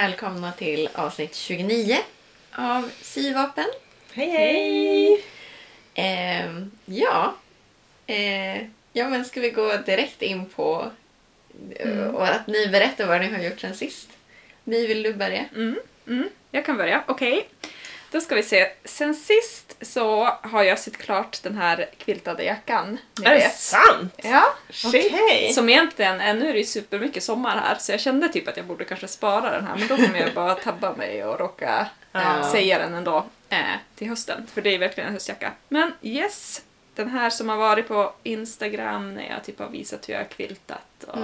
Välkomna till avsnitt 29 av Syvapen. Hej hej! Ehm, ja. Eh, ja, men ska vi gå direkt in på eh, och att ni berättar vad ni har gjort sen sist? My, vill du börja? Mm, mm, jag kan börja. Okej. Då ska vi se. Sen sist så har jag sytt klart den här quiltade jackan. Ni Är det vet. sant? Ja, Okej. som egentligen, nu är det ju supermycket sommar här så jag kände typ att jag borde kanske spara den här men då kommer jag bara tabba mig och råka eh, Ja. säga den ändå eh, till hösten för det är verkligen en höstjacka. Men yes, den här som har varit på Instagram när jag typ har visat hur jag har quiltat och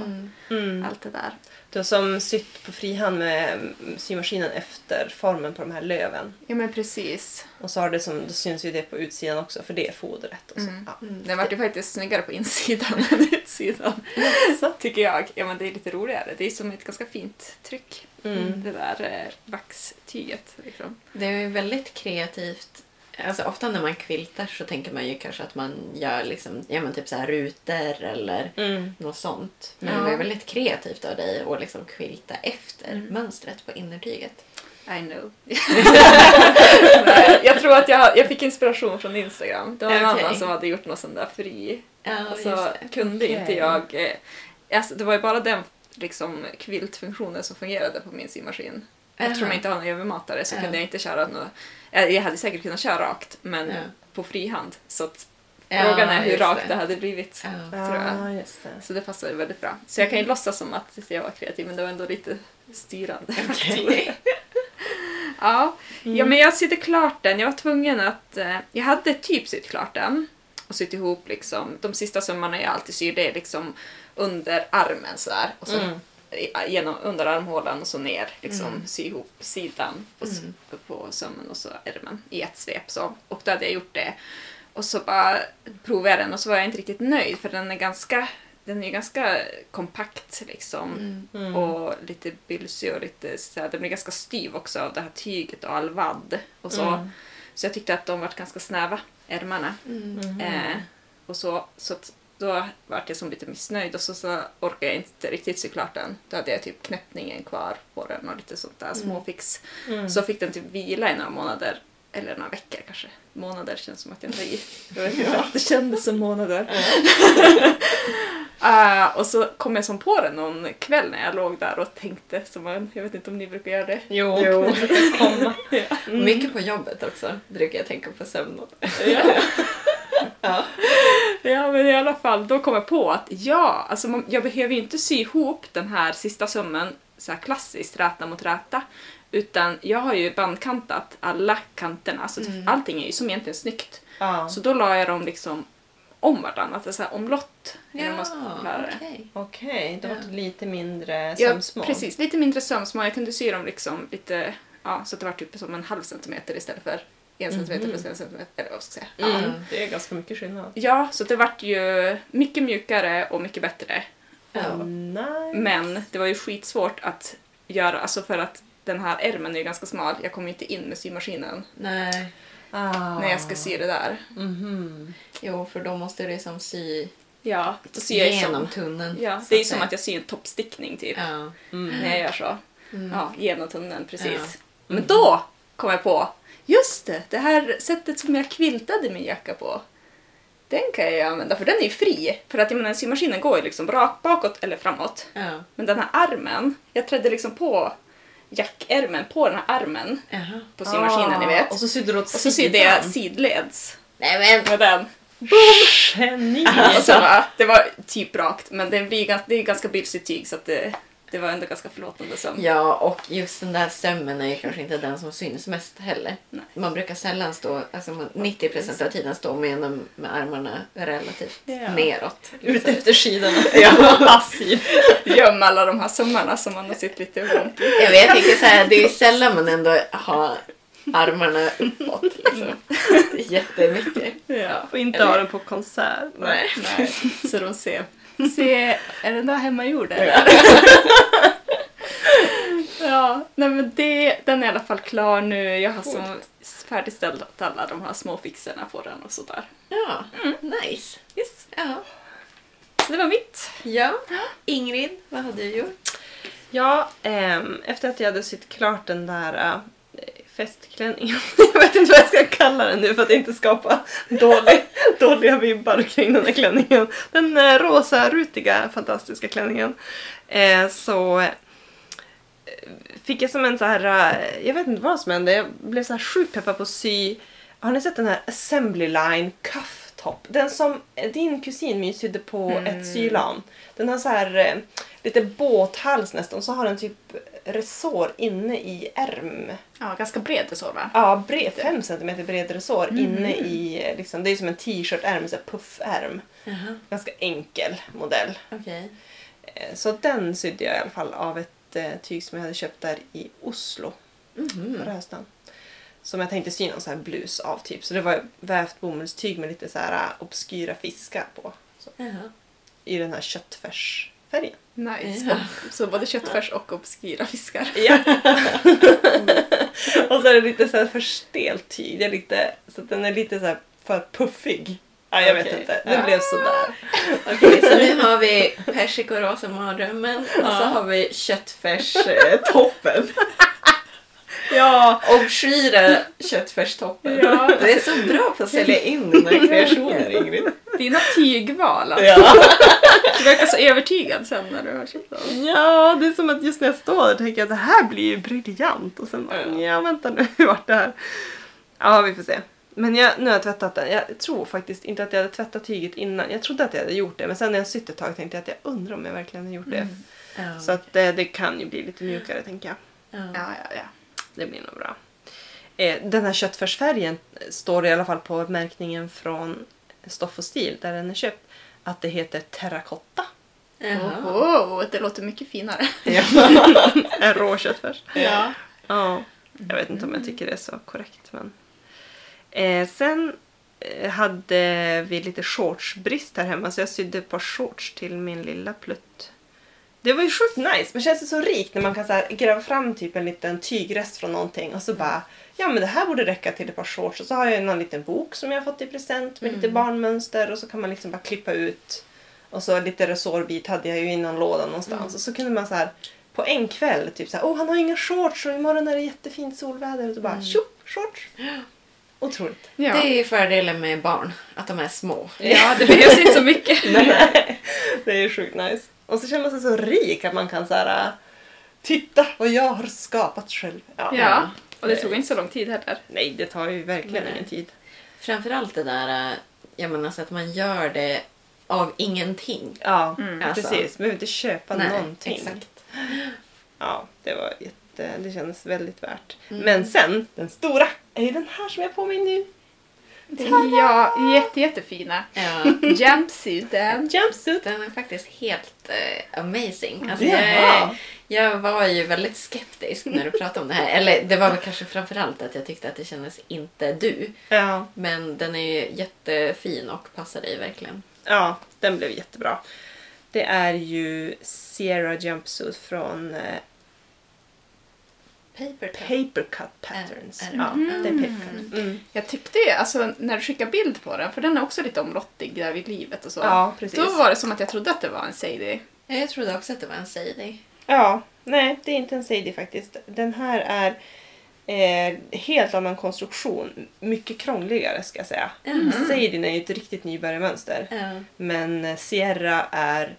Mm. allt det där. Du har som sytt på frihand med mm, symaskinen efter formen på de här löven. Ja men precis. Och så har det som, då syns ju det på utsidan också för det är fodret. Och så. Mm. Ja. Den vart ju faktiskt snyggare på insidan än utsidan. Så. Tycker jag. Ja men det är lite roligare. Det är som ett ganska fint tryck. Mm. Det där eh, vaxtyget. Liksom. Det är ju väldigt kreativt. Alltså, ofta när man quiltar så tänker man ju kanske att man gör liksom, ja, men typ så här rutor eller Mm. något sånt. Men Ja. det var väldigt kreativt av dig att liksom quilta efter Mm. mönstret på innertyget. I know. Nej, jag tror att jag, jag fick inspiration från Instagram. Det var en annan som hade gjort någon sån där fri. Ja, Och så just det. kunde Okej. inte jag... Eh, alltså, det var ju bara den liksom, quiltfunktionen som fungerade på min symaskin. Eftersom Jaha. jag inte har någon övermatare så Ja. kunde jag inte köra något... Jag jag hade säkert kunnat köra rakt, men Ja. på frihand. Så att Ja, frågan är hur rakt det. det. hade blivit. Ja. Tror jag. Ja, just det. Så det passade väldigt bra. Så jag kan ju låtsas som att jag var kreativ, men det var ändå lite styrande faktorer. Ja. ja, men jag sitter klart den. Jag var tvungen att... Eh, jag hade typ sytt klart den och sytt ihop liksom. De sista sömmarna jag alltid syr det är liksom under armen sådär. Och så Mm. Genom under armhålan och så ner liksom Mm. sy ihop sidan och s- Mm. på sömmen och så ärmen i ett svep så. Och då hade jag gjort det. Och så bara provade jag den och så var jag inte riktigt nöjd för den är ganska den är ganska kompakt liksom. Mm. Mm. Och lite bylsig och lite så här, den blir ganska styv också av det här tyget och all vadd och så. Mm. Så jag tyckte att de var ganska snäva, ärmarna. Mm. Mhm. Eh, och så, så att då var jag som lite missnöjd och så, så orkade jag inte riktigt sy klart den. Då hade jag typ knäppningen kvar på den och lite sånt där småfix. Mm. Så fick den typ vila i några månader. Eller några veckor kanske. Månader känns som att jag tar i. Jag vet inte att det kändes som månader. Ah, och så kom jag som på den någon kväll när jag låg där och tänkte. Som man, jag vet inte om ni brukar göra det. Jo, Jo. komma. Mm. Mycket på jobbet också brukar jag tänka på sömnen. Ja. Ja. Ja, men i alla fall, då kom jag på att ja, alltså man, jag behöver ju inte sy ihop den här sista sömmen så här klassiskt räta mot räta. Utan jag har ju bandkantat alla kanterna, så att Mm. allting är ju som egentligen snyggt. Ja. Så då la jag dem liksom om vartannat, alltså så här omlott. eller vad man ska Ja, kalla det. okej. Då var det lite mindre Ja, sömsmål. precis. Lite mindre sömsmål. Jag kunde sy dem liksom lite, ja, så att det var typ som en halv centimeter istället för en centimeter Mhm. plus en centimeter. Eller vad ska jag säga. Ja. Mm. Det är ganska mycket skillnad. Ja, så det vart ju mycket mjukare och mycket bättre. Ja. Nice. Men det var ju skitsvårt att göra, alltså för att den här ärmen är ju ganska smal. Jag kommer ju inte in med symaskinen Nej. Ah. när jag ska sy det där. Mhm. Jo, för då måste du som sy Ja, då syr jag genom som, tunneln. ja, det är ju som att jag syr en toppstickning typ. Ja. Mm. När jag gör så. Mm. Ja, genom tunneln, precis. Ja. Men då kom jag på, just det, det här sättet som jag quiltade min jacka på. Den kan jag ju använda, för den är ju fri. För att jag menar, symaskinen går ju liksom rakt bakåt eller framåt. Ja. Men den här armen, jag trädde liksom på jackärmen på den här armen Jaha. på symaskinen, ni vet. Ah, Och så sydde du åt Och så sydde jag sidleds Nej men! med den. Geni! Och så bara, det var typ rakt, men det, blir ganska, det är ganska bylsigt tyg så att det, det var ändå ganska förlåtande sömn. Ja, och just den där sömmen är ju kanske inte den som syns mest heller. Nej. Man brukar sällan stå, alltså man- 90% av tiden står med, dem med armarna relativt Ja. neråt. Ut efter skidorna. Ja. Passiv. Gömma alla de här sömmarna som man har sett lite ont i. Jag, vet, jag tänker så här, det är ju sällan man ändå har armarna uppåt. Liksom. Jättemycket. Ja. Får inte Eller- ha den på konsert. Nej. Nej, så de ser. Se, är den där hemmagjord eller? Ja, nej men det, den är i alla fall klar nu. Jag har som färdigställt alla de här små fixerna på den och sådär. Ja, nice. Yes. Ja. Så det var mitt. ja. Ingrid, vad har du gjort? Ja, ehm, efter att jag hade sytt klart den där äh, festklänningen. jag vet inte vad jag ska kalla den nu för att inte skapa dålig, dåliga vibbar kring den här klänningen. Den äh, rosa, rutiga, fantastiska klänningen. Eh, så eh, fick jag som en så här, jag vet inte vad som hände, jag blev så här sjukt peppad på att sy. Har ni sett den här Assembly Line Cuff Top? Den som din kusin My sydde på ett sylan. Den har så här eh, lite båthals nästan, så har den typ resår inne i ärm. Ja, ganska bred resår va? Ja, bred, fem centimeter bred resår inne i, eh, liksom, det är som en t-shirt-ärm, så puffärm. Jaha, Ganska enkel modell. okej. Eh, Så den sydde jag i alla fall av ett eh, tyg som jag hade köpt där i Oslo Mhm. förra hösten. Som jag tänkte sy någon så här blus av typ. Så det var vävt bomullstyg med lite så här äh, obskyra fiskar på. Så, Jaha. I den här köttfärsfärgen. Nice. Ja. Så både köttfärs och obskyra fiskar. Ja. och så är det lite så här för stelt tyg. Det är lite, så den är lite så för puffig. Ja, jag vet Okej. inte. Det Ja. blev sådär. Okej, så nu har vi persikorosa mardrömmen och så har vi köttfärstoppen. Ja, Obskyra köttfärstoppen. Ja. Du är så bra på att sälja in dina kreationer Ingrid. Dina tygval alltså. ja. Du verkar så övertygad sen när du har köpt dem. ja, det är som att just när jag står där tänker jag att det här blir ju briljant. Och sen bara, Ja. ja vänta nu, hur vart det här? Ja, vi får se. Men jag, nu har jag tvättat den. Jag tror faktiskt inte att jag hade tvättat tyget innan. Jag trodde att jag hade gjort det, men sen när jag sytt ett tag tänkte jag att jag undrar om jag verkligen har gjort det. Ja. Så att det, det kan ju bli lite mjukare tänker jag. ja. Ja, ja, ja. Det blir nog bra. Eh, den här köttfärsfärgen står i alla fall på märkningen från Stoff och Stil där den är köpt att det heter terrakotta. Jaha. Oho, det låter mycket finare. en rå köttfärs. Ja. Ja, jag vet inte om jag tycker det är så korrekt. Men. Eh, sen eh, hade vi lite shortsbrist här hemma så jag sydde ett par shorts till min lilla plutt. Det var ju sjukt nice, men känns det så rikt när man kan så här, gräva fram typ en liten tygrest från någonting och så bara Ja men det här borde räcka till ett par shorts och så har jag någon liten bok som jag har fått i present med lite barnmönster och så kan man liksom bara klippa ut och så lite resårbit hade jag ju i någon låda någonstans och så kunde man så här på en kväll typ så här, åh han har inga shorts och imorgon är det jättefint solväder och så bara tjopp, shorts. Otroligt. Ja. Det är ju fördelen med barn, att de är små. ja, det behövs inte så mycket. Nej, det är ju sjukt nice. Och så känner man sig så rik att man kan så här, titta vad jag har skapat själv. Ja. Ja, och det tog inte så lång tid heller. Nej, det tar ju verkligen Nej. ingen tid. Framförallt det där, äh, jag menar så att man gör det av ingenting. Ja, Mm. Alltså. precis. Man behöver inte köpa Nej, någonting. exakt. Ja, det var jätte, det kändes väldigt värt. Men sen, den stora, är ju den här som jag har på mig nu. Ja, jätte, jättefina. Ja. Jumpsuiten. Jumpsuit. Den är faktiskt helt eh, amazing. Alltså, jag, jag var ju väldigt skeptisk när du pratade om det här. Eller det var väl kanske framförallt att jag tyckte att det kändes inte du. Ja, Men den är ju jättefin och passar dig verkligen. ja, den blev jättebra. Det är ju Sierra Jumpsuit från Paper cut. Papercut Patterns. Är- är det? ja, det är Papercut. Mm. Jag tyckte ju, alltså när du skickade bild på den, för den är också lite omlottig där vid livet och så. Ja, precis. Då var det som att jag trodde att det var en Sadie. Ja, Jag trodde också att det var en Sadie. Ja, nej det är inte en Sadie faktiskt. Den här är eh, helt annan konstruktion. Mycket krångligare ska jag säga. Mhm. Sadien är ju ett riktigt nybörjarmönster. Ja. Men Sierra är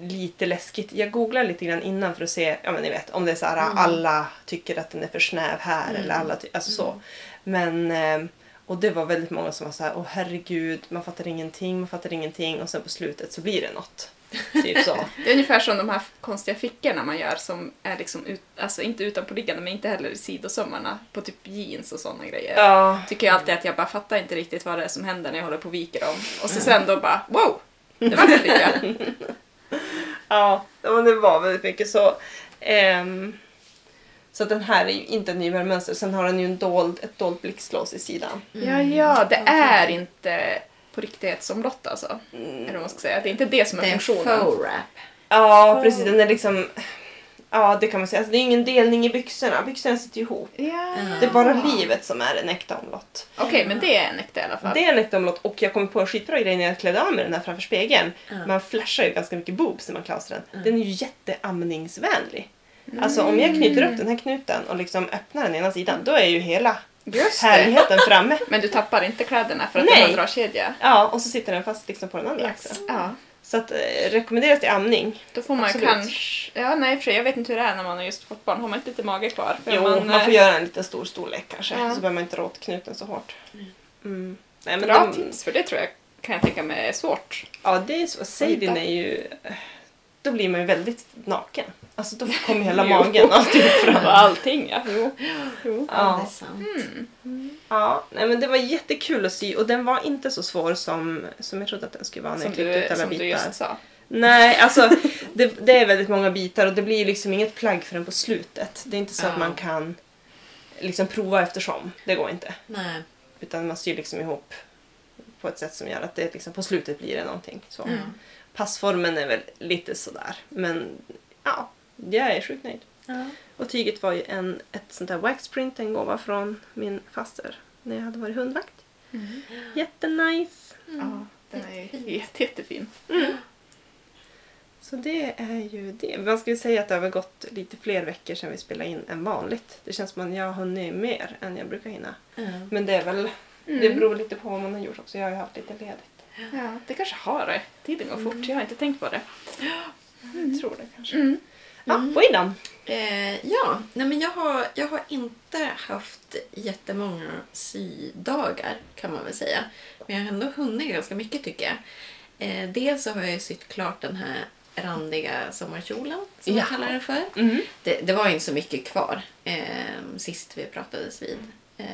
lite läskigt. Jag googlar lite grann innan för att se ja, men ni vet, om det är så här alla tycker att den är för snäv här eller alla alltså så. Men eh, och det var väldigt många som var så här, åh herregud, man fattar ingenting, man fattar ingenting och sen på slutet så blir det något. Typ så. Det är ungefär som de här konstiga fickorna man gör som är liksom ut, alltså inte utanpåliggande men inte heller i sidosömmarna på typ jeans och sådana grejer. Ja, Tycker jag alltid att jag bara fattar inte riktigt vad det är som händer när jag håller på och viker dem. Och så sen då bara wow! Det var det lika. Ja, men det var väldigt mycket så. Ehm, så den här är ju inte ett nybörjarmönster. Sen har den ju en dold, ett dolt blixtlås i sidan. Ja, ja, det är inte på riktighetsomlott alltså. Eller vad man ska säga. Det är inte det som är Det är en funktionen. faux wrap. Ja, precis. Den är liksom... Ja, det kan man säga. Alltså, det är ingen delning i byxorna. Byxorna sitter ihop. Ja. Det är bara livet som är en äkta omlott. Okej, men det är en äkta i alla fall. Det är en äkta omlott och jag kom på en skitbra grej när jag klädde av mig den här framför spegeln. Man flashar ju ganska mycket boobs när man klär den. Den är ju jätteamningsvänlig. Alltså om jag knyter upp den här knuten och liksom öppnar den ena sidan då är ju hela Just härligheten framme. Men du tappar inte kläderna för att Nej. det är en dragkedja? Ja, och så sitter den fast liksom på den andra axeln. Ja. Så att eh, rekommenderas till amning. Då får man Absolut. kanske... Ja, nej för jag vet inte hur det är när man har just fått barn. Har man inte lite mage kvar? För Jo, man, eh, får göra en liten stor storlek kanske. Ja. Så behöver man inte dra åt knuten så hårt. Mm. Nej, men Bra de, tips, för det tror jag kan jag tänka mig är svårt. Ja, det är så. Sadin är ju... Då blir man ju väldigt naken. Alltså då kommer hela magen alltihop fram. Och allting, ja. Jo. jo. Ja, det Ja. är sant. Ja, nej, men det var jättekul att sy och den var inte så svår som, som jag trodde att den skulle vara när Som, jag klippte ut du, alla som du bitar. just sa. Nej, alltså det, det är väldigt många bitar och det blir liksom inget plagg förrän på slutet. Det är inte så Ja. att man kan liksom prova eftersom. Det går inte. Nej. Utan man syr liksom ihop på ett sätt som gör att det liksom på slutet blir det någonting. Så. Mm. Passformen är väl lite sådär. Men ja, jag är sjukt nöjd. Ja. Och tyget var ju en, ett sånt där waxprint, en gåva från min faster när jag hade varit hundvakt. Jättenice! Ja, den är ju jätte, jättefin. Så det är ju det. Man ska ju säga att det har gått lite fler veckor sedan vi spelade in än vanligt. Det känns som att jag har hunnit mer än jag brukar hinna. Ja. Men det är väl, det beror lite på vad man har gjort också. Jag har ju haft lite ledigt. Ja, det kanske har det. Tiden går fort, jag har inte tänkt på det. Jag tror det kanske. Mm. Ja, Boydan. Eh, ja, nej men jag har, jag har inte haft jättemånga sydagar kan man väl säga. Men jag har ändå hunnit ganska mycket tycker jag. Eh, dels så har jag sytt klart den här randiga sommarkjolen som Ja. jag kallar det för. Mm. Det, det var ju inte så mycket kvar eh, sist vi pratades vid. Eh,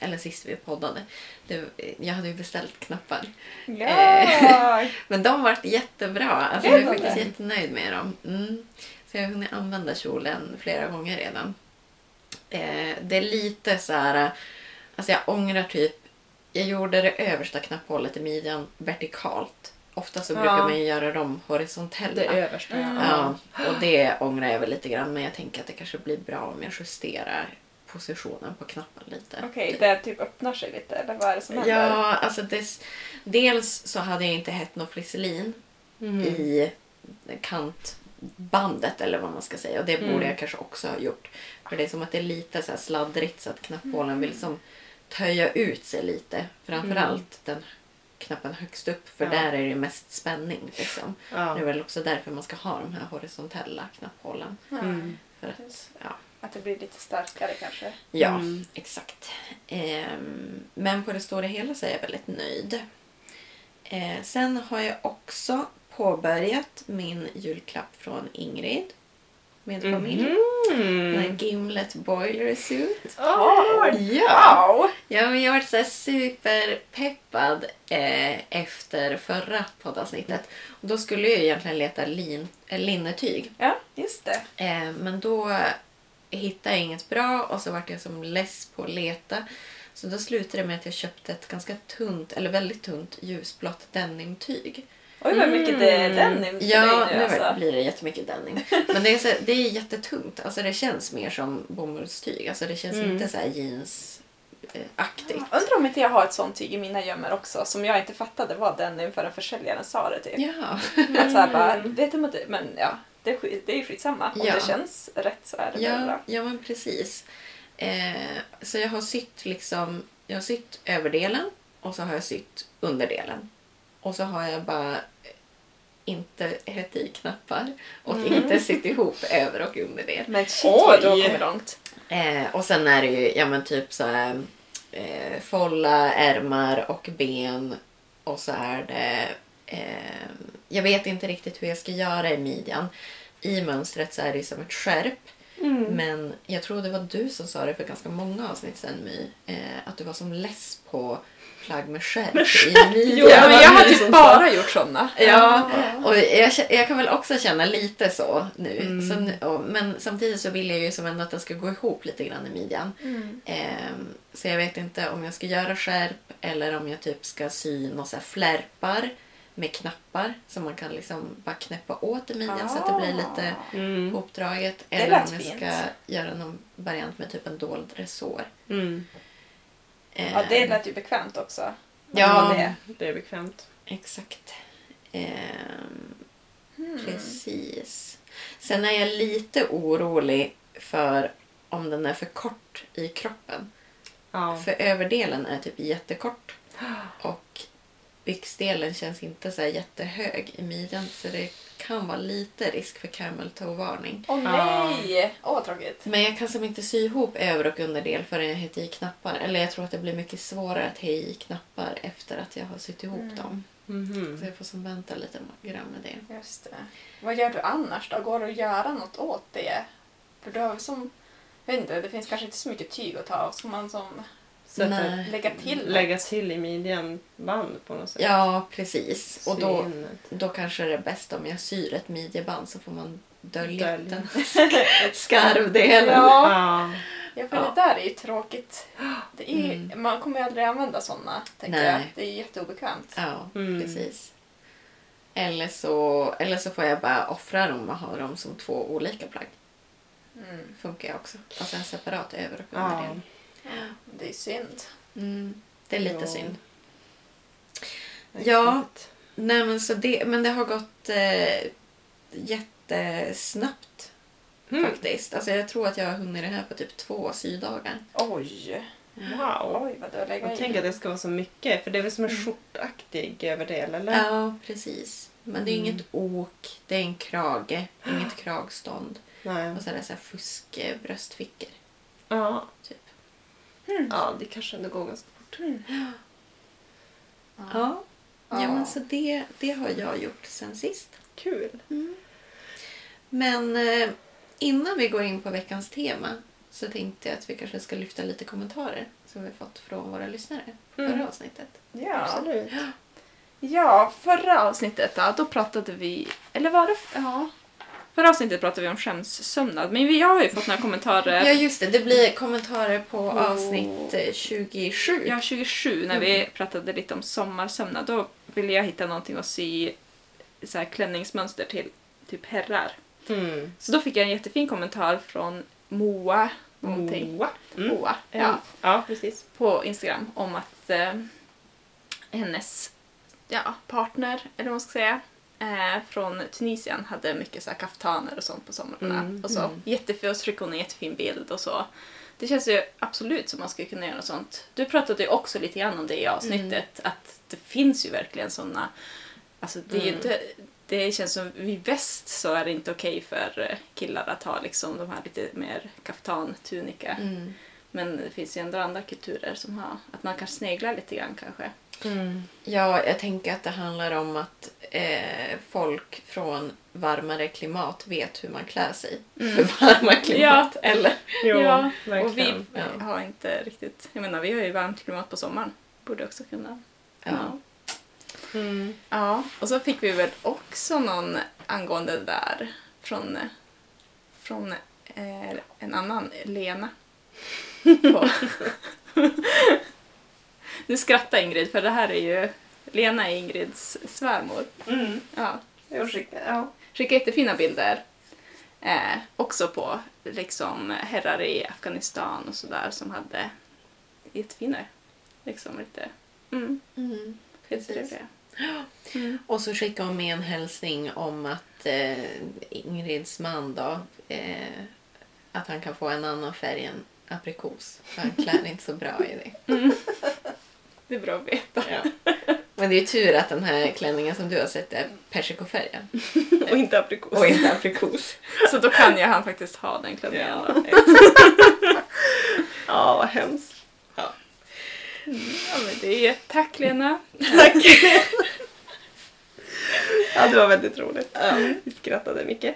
eller sist vi poddade. Det, jag hade ju beställt knappar. Ja! Men de vart jättebra. Alltså, jag är faktiskt jättenöjd med dem. Mm. Så jag har hunnit använda kjolen flera gånger redan. Eh, det är lite så här... Alltså jag ångrar typ... Jag gjorde det översta knapphålet i midjan vertikalt. Ofta så brukar Ja. man ju göra dem horisontella. översta. Ja, och det ångrar jag väl lite grann. Men jag tänker att det kanske blir bra om jag justerar positionen på knappen lite. Okej, det typ öppnar sig lite, eller vad är det som händer? Ja, alltså des, dels så hade jag inte hett något flisselin Mm. i kantbandet eller vad man ska säga. Och det borde Mm. jag kanske också ha gjort. För det är som att det är lite så här sladdrigt så att knapphålen vill som töja ut sig lite. Framförallt den knappen högst upp för Ja. där är det mest spänning. Liksom. Ja. Det är väl också därför man ska ha de här horisontella knapphålen. Mm. För att, ja, Att det blir lite starkare kanske. Ja, Mm. exakt. Ehm, men på det stora hela så är jag väldigt nöjd. Eh, sen har jag också påbörjat min julklapp från Ingrid med familj. Den här Mm. Gimlet Boiler Suit. Oh, Ja! wow! ja men jag varit så superpeppad eh, efter förra poddavsnittet. Och då skulle jag egentligen leta lin, äh, linnetyg. Ja, just det. Eh, men då hittade jag inget bra och så vart jag som less på att leta. Så då slutade det med att jag köpte ett ganska tunt, eller väldigt tunt ljusblått denimtyg. Oj, vad mycket det är den i Ja, dig nu alltså. blir det jättemycket denim. Men det är, så, det är jättetungt. Alltså det känns mer som bomullstyg. Alltså det känns Mm. inte så här jeansaktigt. Undrar om inte jag har ett sånt tyg i mina gömmor också som jag inte fattade var den förrän försäljaren sa det typ. Ja. Att så här bara, vet du, inte, men ja, det är, skit, det är ju skitsamma. Om Ja. det känns rätt så är det Ja, bra. ja men precis. Eh, så jag har sytt liksom, jag har sytt överdelen och så har jag sytt underdelen. Och så har jag bara eh, inte hett i knappar och inte sytt ihop över och underdel. Men shit vad du har Oj. kommit långt. Eh, och sen är det ju ja, men typ så här, eh, folla, ärmar och ben. Och så är det... Eh, jag vet inte riktigt hur jag ska göra i midjan. I mönstret så är det som ett skärp. Mm. Men jag tror det var du som sa det för ganska många avsnitt sen My. Eh, att du var som less på plagg med skärp Med i midjan. Jo, Ja, men jag har typ bara gjort såna. Ja, och jag, jag kan väl också känna lite så nu. Mm. Så, nu- och, men samtidigt så vill jag ju som ändå att den ska gå ihop lite grann i midjan. Mm. Ehm, så jag vet inte om jag ska göra skärp eller om jag typ ska sy några så här flärpar med knappar som man kan liksom bara knäppa åt i midjan så att det blir lite Mm. hopdraget. Eller om jag fint. ska göra någon variant med typ en dold resår. Mm. Eh, Ja, det lät ju bekvämt också. Ja. det. Det är bekvämt. Exakt. Ehm, Mm. Precis. Sen är jag lite orolig för om den är för kort i kroppen. Ja. För överdelen är typ jättekort. Och byxdelen känns inte så här jättehög i midjan. Så det kan vara lite risk för camel toe-varning. Åh nej! Åh vad tråkigt. Men jag kan som inte sy ihop över och underdel förrän jag har i knappar. Eller jag tror att det blir mycket svårare att ha i knappar efter att jag har sytt ihop Mm. dem. Mhm. Så jag får som vänta lite grann med det. Just det. Vad gör du annars då? Går det att göra något åt det? För du har väl som... Jag vet inte, det finns kanske inte så mycket tyg att ta av. Ska man som Sätta, Nej. lägga till något? lägga till i midjan band på något sätt. Ja, precis. Och Sy då, in ett- då kanske det är bäst om jag syr ett midjeband så får man dölja Dölj. den skarvdelen. Ja. Ja. Ja, för Ja. det där är ju tråkigt. Det är, Mm. Man kommer ju aldrig använda sådana, tänker Nej. jag. Det är jätteobekvämt. Ja, Mm. precis. Eller så, eller så får jag bara offra dem och ha dem som två olika plagg. Mm. Funkar ju också. Alltså en separat över och Ja. Det är synd. Mm. Det är lite Ja. synd. Ja. Nej, men, så det, men det har gått eh, jättesnabbt Mm. faktiskt. Alltså, jag tror att jag har hunnit det här på typ två sydagar. Oj! Wow. Oj, vad du legat Jag tänker att det ska vara så mycket, för det är väl som en Mm. skjortaktig överdel, eller? Ja, precis. Men det är Mm. inget ok, det är en krage, inget kragstånd. Nej. Och så är det så här fusk bröstfickor. Ja. Typ. Mm. ja, det kanske ändå går ganska fort. Mm. Ja. Ja. Ja, Ja. men så det, det har jag gjort sen sist. Kul. Men eh, innan vi går in på veckans tema så tänkte jag att vi kanske ska lyfta lite kommentarer som vi fått från våra lyssnare på Mm. förra avsnittet. Ja. Absolut. ja, förra avsnittet då, då pratade vi... Eller var det... Ja. Förra avsnittet pratade vi om skämssömnad, men vi- jag har ju fått några kommentarer. Ja, just det. Det blir kommentarer på På- avsnitt eh, 27. Ja, 27 när vi pratade lite om sommarsömnad. Då ville jag hitta någonting att sy så här klänningsmönster till typ herrar. Mm. Så då fick jag en jättefin kommentar från Moa någonting. Moa. Mm. Moa, Ja. ja. ja, precis. På Instagram om att eh, hennes ja, partner, eller vad man ska säga, eh, från Tunisien hade mycket så här kaftaner och sånt på somrarna. Mm, och så. mm. Jättefin, och så skickade hon en jättefin bild och så. Det känns ju absolut som man skulle kunna göra något sånt. Du pratade ju också lite grann om det i avsnittet, att det finns ju verkligen såna Alltså det är ju Mm. inte, det känns som i väst så är det inte okej för eh, killar att ha liksom de här lite mer kaftan-tunika. Mm. Men det finns ju ändå andra kulturer som har, att man kan snegla lite grann kanske. Mm. Ja, jag tänker att det handlar om att eh, folk från varmare klimat vet hur man klär sig Mm. för varma klimat. Eller? Jo, ja, verkligen. och vi Ja. har inte riktigt, jag menar vi har ju varmt klimat på sommaren. Borde också kunna. Ja. Mm. Ja, och så fick vi väl också någon angående det där från, från eh, en annan Lena. Nu skrattar Ingrid för det här är ju Lena är Ingrids svärmor. Mm. Ja, Jag skickar, ja. skickade jättefina bilder. Eh, också på liksom herrar i Afghanistan och sådär som hade jättefina, liksom lite, mm, Mm. skittrevliga. Mm. Och så skickade hon med en hälsning om att eh, Ingrids man då, eh, att han kan få en annan färg än aprikos. För han klär inte så bra i det. Det är bra att veta. Ja. Men det är ju tur att den här klänningen som du har sett är persikofärgad Och inte aprikos. och inte aprikos. Så då kan ju han faktiskt ha den klänningen Ja. då. ja, vad hemskt. Ja, men det är Tack Lena. Tack! Ja, det var väldigt roligt. Vi skrattade mycket.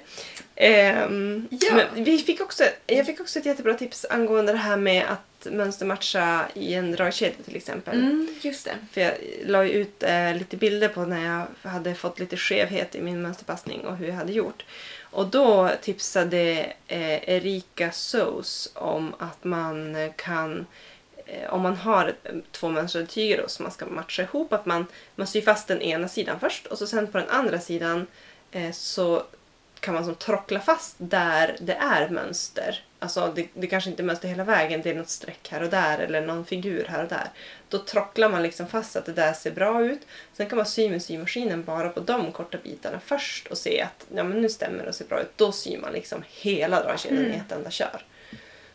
Ehm, Ja. men vi fick också, jag fick också ett jättebra tips angående det här med att mönstermatcha i en dragkedja till exempel. Mm, just det. För jag la ju ut eh, lite bilder på när jag hade fått lite skevhet i min mönsterpassning och hur jag hade gjort. Och då tipsade eh, Erika Sous om att man kan om man har ett- två mönstrade tyger då, som man ska matcha ihop, att man, man syr fast den ena sidan först och så sen på den andra sidan eh, så kan man som trockla fast där det är mönster. Alltså det, det kanske inte är mönster hela vägen, det är något streck här och där eller någon figur här och där. Då trocklar man liksom fast att det där ser bra ut. Sen kan man sy med symaskinen bara på de korta bitarna först och se att ja, men nu stämmer det och ser bra ut. Då syr man liksom hela dragkedjan i ett enda kör.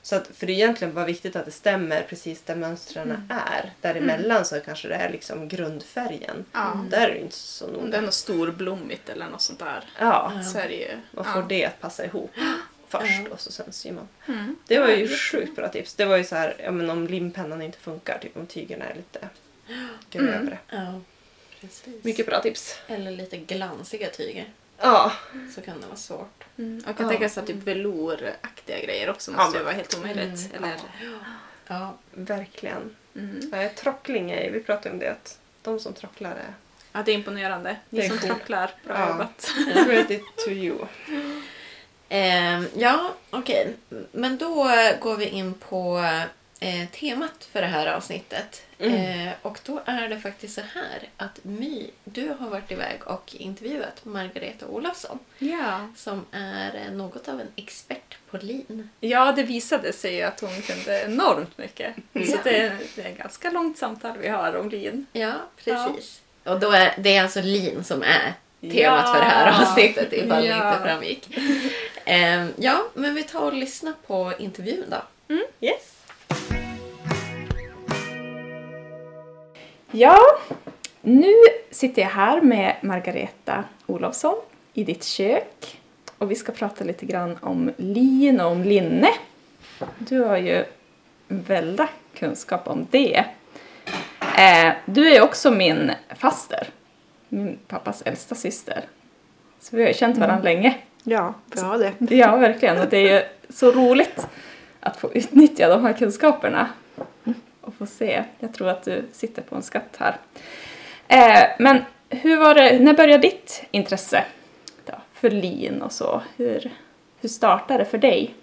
Så att, för det är egentligen bara viktigt att det stämmer precis där mönstren är. Däremellan så kanske det är liksom grundfärgen. Ja. Där är det inte så Om noga. det är något storblommigt eller något sånt där Ja, så är det ju... man ja. får det att passa ihop först Ja. och så sen syr man. Mm. Det var ju Ja, sjukt bra tips. Det var ju så här, ja, men om limpennan inte funkar, typ om tygerna är lite grövre. Ja, precis. Mycket bra tips. Eller lite glansiga tyger. Ja, Så kan det vara svårt. Mm. Och jag kan Ja. tänka sig att typ velouraktiga grejer också Ja, måste men- ju vara helt omöjligt. Mm. Eller, Ja, verkligen. mm. Ja, trockling är vi pratade om det, att de som trocklar är Ja, det är imponerande. Ni är som coolt. trocklar, bra Ja. jobbat. Credit to you. Ehm, ja okej. Men då går vi in på eh, temat för det här avsnittet. Mm. Eh, och då är det faktiskt så här att My, du har varit iväg och intervjuat Margareta Olofsson Ja. som är eh, något av en expert på lin. ja, det visade sig ju att hon kunde enormt mycket. Mm. Så det är, det är ett ganska långt samtal vi har om lin. Ja, precis. Och då är det är alltså lin som är temat Ja. för det här avsnittet ifall det Ja. inte framgick. Ehm, ja, men vi tar och lyssnar på intervjun då. Yes. Ja, nu sitter jag här med Margareta Olofsson i ditt kök. Och vi ska prata lite grann om lin och om linne. Du har ju väldigt kunskap om det. Eh, du är också min faster. Min pappas äldsta syster. Så vi har ju känt varandra länge. Ja, har det. Ja, verkligen. Och det är ju så roligt att få utnyttja de här kunskaperna. Och få se. Jag tror att du sitter på en skatt här. Eh, men hur var det, när började ditt intresse då, för lin och så? Hur, hur startade det för dig?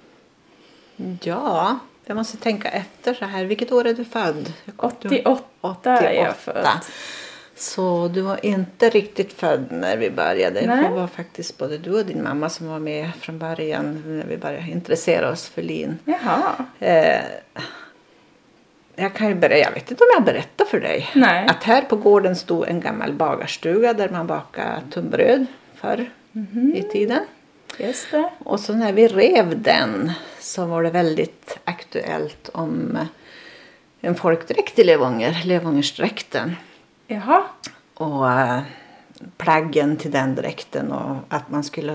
Ja, jag måste tänka efter så här. Vilket år är du född? Jag kom- du- 88 är jag född. Så du var inte riktigt född när vi började. Nej. Det var faktiskt både du och din mamma som var med från början när vi började intressera oss för lin. Jaha. Eh, jag kan ju berätta, jag vet inte om jag berättar för dig. Nej. Att här på gården stod en gammal bagarstuga där man bakade tunnbröd förr Mhm. i tiden. Just det. Och så när vi rev den så var det väldigt aktuellt om en folkdräkt i Levanger, Levångersdräkten. Jaha. Och äh, plaggen till den dräkten och att man skulle,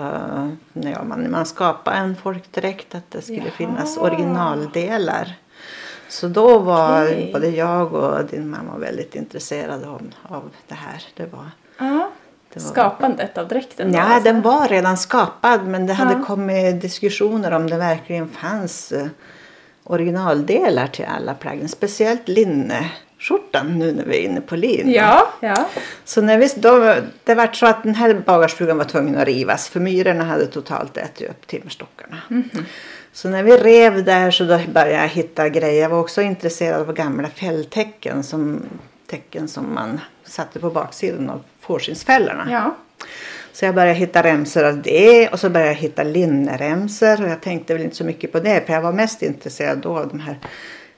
när man, man skapade en folkdräkt, att det skulle Jaha. finnas originaldelar. Så då var Okej. både jag och din mamma väldigt intresserade av, av det här. Det var, Ja. det var Skapandet av dräkten Ja, alltså. den var redan skapad men det hade Ja. kommit diskussioner om det verkligen fanns eh, originaldelar till alla plaggen. Speciellt linneskjortan nu när vi är inne på lin. Ja, ja. Så när vi, då, det var så att den här bagarstugan var tvungen att rivas för myrorna hade totalt ätit upp timmerstockarna. Så när vi rev där så då började jag hitta grejer. Jag var också intresserad av gamla fälltecken som tecken som man satte på baksidan av fårskinnsfällorna. ja. Så jag började hitta remsor av det och så började jag hitta linneremsor och jag tänkte väl inte så mycket på det för jag var mest intresserad då av de här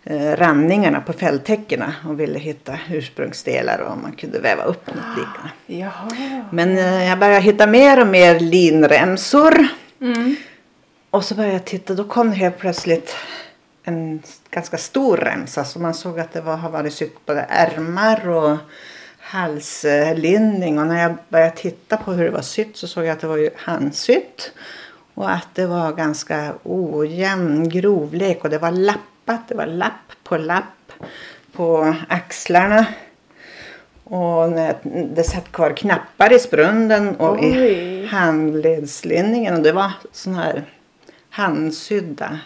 eh, randningarna på fälltäckena och ville hitta ursprungsdelar och om man kunde väva upp något liknande. Jaha. Men eh, jag började hitta mer och mer linremsor Mm. Och så började jag titta, då kom det helt plötsligt en ganska stor remsa. Så man såg att det var, har varit sytt både ärmar och halslinning. Och när jag började titta på hur det var sytt så såg jag att det var ju handsytt. Och att det var ganska ojämn grovlek och det var lappat, det var lapp på lapp på axlarna. Och det satt kvar knappar i sprunden och Oj. i handledslinningen. Och det var sån här handsydda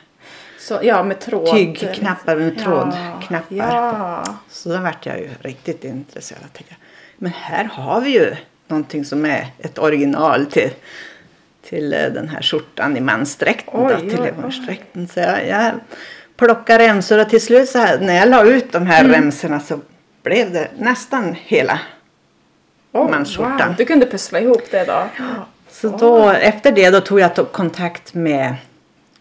Så, ja, med tråd. tygknappar med trådknappar. Ja. Så då vart jag ju riktigt intresserad. Jag tänkte, men här har vi ju någonting som är ett original till, till eh, den här skjortan i mansdräkten. Oj, då, till oj, levernsdräkten. Så jag, jag plocka remsor och till slut så här, när jag la ut de här remsorna så blev det nästan hela Oh, mansskjortan. wow. Du kunde pussla ihop det då? Så då, efter det då tog jag kontakt med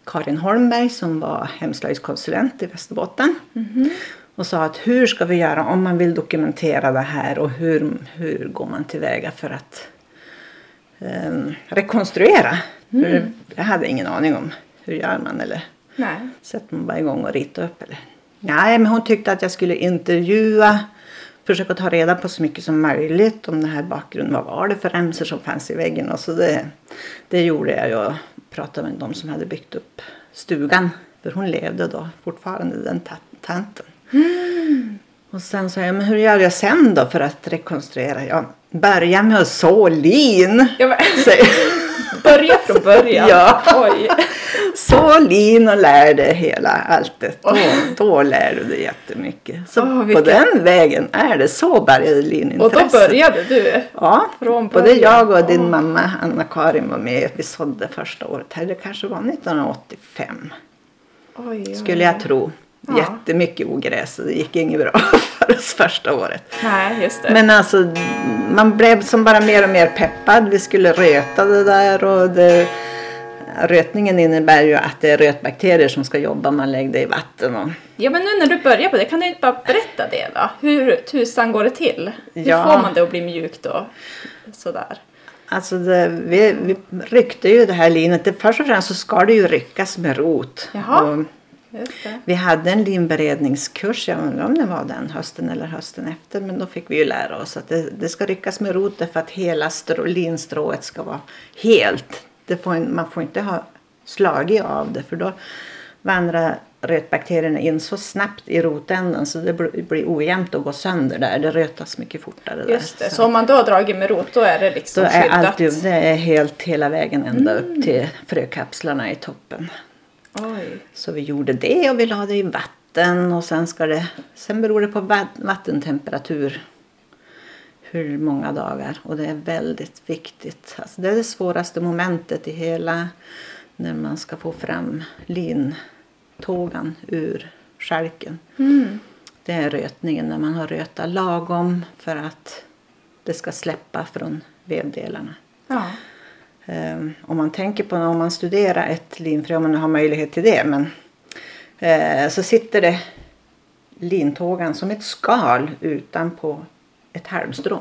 Karin Holmberg som var hemslöjdskonsulent i Västerbotten. Och sa att hur ska vi göra om man vill dokumentera det här och hur, hur går man tillväga för att ehm, rekonstruera. För jag hade ingen aning om hur gör man eller Nej. sätter man bara igång och rita upp eller? Nej, men hon tyckte att jag skulle intervjua, försöka ta reda på så mycket som möjligt om den här bakgrunden. Vad var det för remsor som fanns i väggen? Och så det, det gjorde jag. Jag pratade med de som hade byggt upp stugan. För hon levde då fortfarande, den ta- tanten. Och sen sa jag, men hur gör jag sen då för att rekonstruera? Ja, börja med att så lin. Ja, men, börja från början. Ja. Oj. Så lin och lär dig hela alltet. Då, då lär du dig jättemycket. Så Åh, på vilken- den vägen är det. Så började linintresset. Och då började du? Ja, från både jag och din Åh. mamma Anna-Karin var med. Vi sådde första året. här. Det kanske var 1985 Oj, oj. skulle jag tro. Ja. Jättemycket ogräs och det gick inget bra för oss första året. Nej, just det. Men alltså man blev som bara mer och mer peppad. Vi skulle röta det där och det, rötningen innebär ju att det är rötbakterier som ska jobba. Man lägger det i vatten och Ja, men nu när du börjar på det, kan du inte bara berätta det då? Hur tusan går det till? Hur Ja. får man det att bli mjukt då? Sådär. Alltså det, vi, vi ryckte ju det här linet. Det, först och främst så ska det ju ryckas med rot. Jaha. Och. Vi hade en linberedningskurs, jag undrar om det var den hösten eller hösten efter. Men då fick vi ju lära oss att det, det ska ryckas med rot därför att hela strå, linstrået ska vara helt. Det får, man får inte ha slagit av det för då vandrar rötbakterierna in så snabbt i rotänden så det blir, ojämnt att gå sönder där. Det rötas mycket fortare där. Just det. Så om man då har dragit med rot, då är det liksom Då är skyddat? alltid, det är helt hela vägen ända Mm. upp till frökapslarna i toppen. Oj. Så vi gjorde det och vi la det i vatten och sen ska det, sen beror det på va- vattentemperatur hur många dagar och det är väldigt viktigt. Alltså det är det svåraste momentet i hela när man ska få fram lintågan ur skälken. Mm. Det är rötningen när man har rötat lagom för att det ska släppa från vevdelarna. Ja. Um, om man tänker på om man studerar ett linfrö, om man har möjlighet till det, men eh, så sitter det lintågan som ett skal utanpå ett halmstrå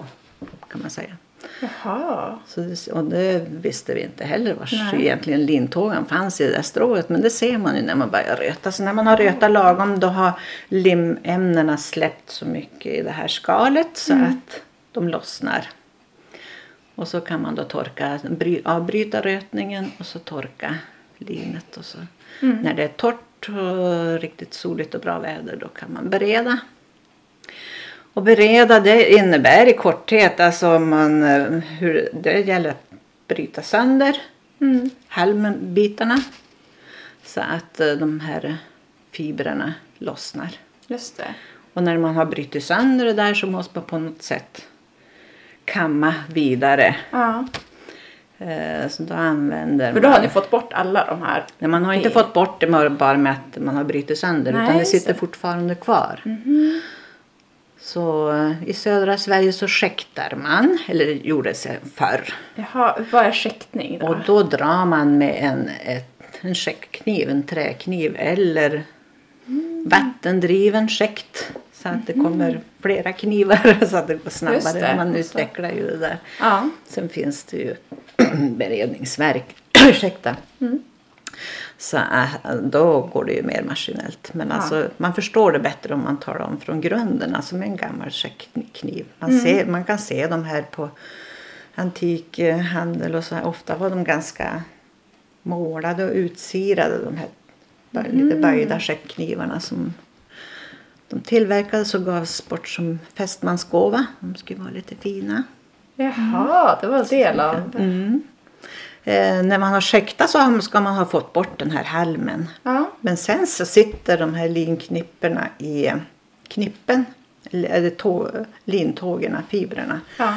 kan man säga. Jaha. Så och det visste vi inte heller var egentligen lintågan fanns i det där strået. Men det ser man ju när man börjar röta. Så när man har rötat lagom då har limämnena släppt så mycket i det här skalet så Mm. att de lossnar. Och så kan man då torka, bry, avbryta rötningen och så torka linet. Och så. Mm. När det är torrt och riktigt soligt och bra väder då kan man bereda. Och bereda det innebär i korthet alltså man, eh, hur det gäller att bryta sönder Mm. halmbitarna så att eh, de här fibrerna lossnar. Just det. Och när man har brutit sönder det där så måste man på något sätt kamma vidare. Ja. Eh, Så då använder För då man... har ni fått bort alla de här. Nej, man har inte det- fått bort det bara med att man har brutit sönder Nej, utan det sitter det. fortfarande kvar. Mhm. Så eh, i södra Sverige så skäktar man, eller det gjorde sig förr. Jaha, vad är skäktning då? Och då drar man med en, ett, en skäktkniv, en träkniv eller vattendriven skäkt. Så att det kommer flera knivar så att det går snabbare. det. Man utvecklar ju det där. Ja. Sen finns det ju beredningsverk. Ursäkta. Så äh, då går det ju mer maskinellt. Men Ja. alltså, man förstår det bättre om man tar dem från grunden. Alltså med en gammal skäktkniv. Man, ser, man kan se de här på antikhandel och så här. Ofta var de ganska målade och utsirade. De här lite böjda skäckknivarna som de tillverkades och gavs bort som fästmansgåva. De skulle vara lite fina. Jaha, det var del av... Mm. Eh, när man har skäktat så ska man ha fått bort den här halmen. Ja. Men sen så sitter de här linknipporna i knippen. Eller det tå- lintågerna, fibrerna. Ja.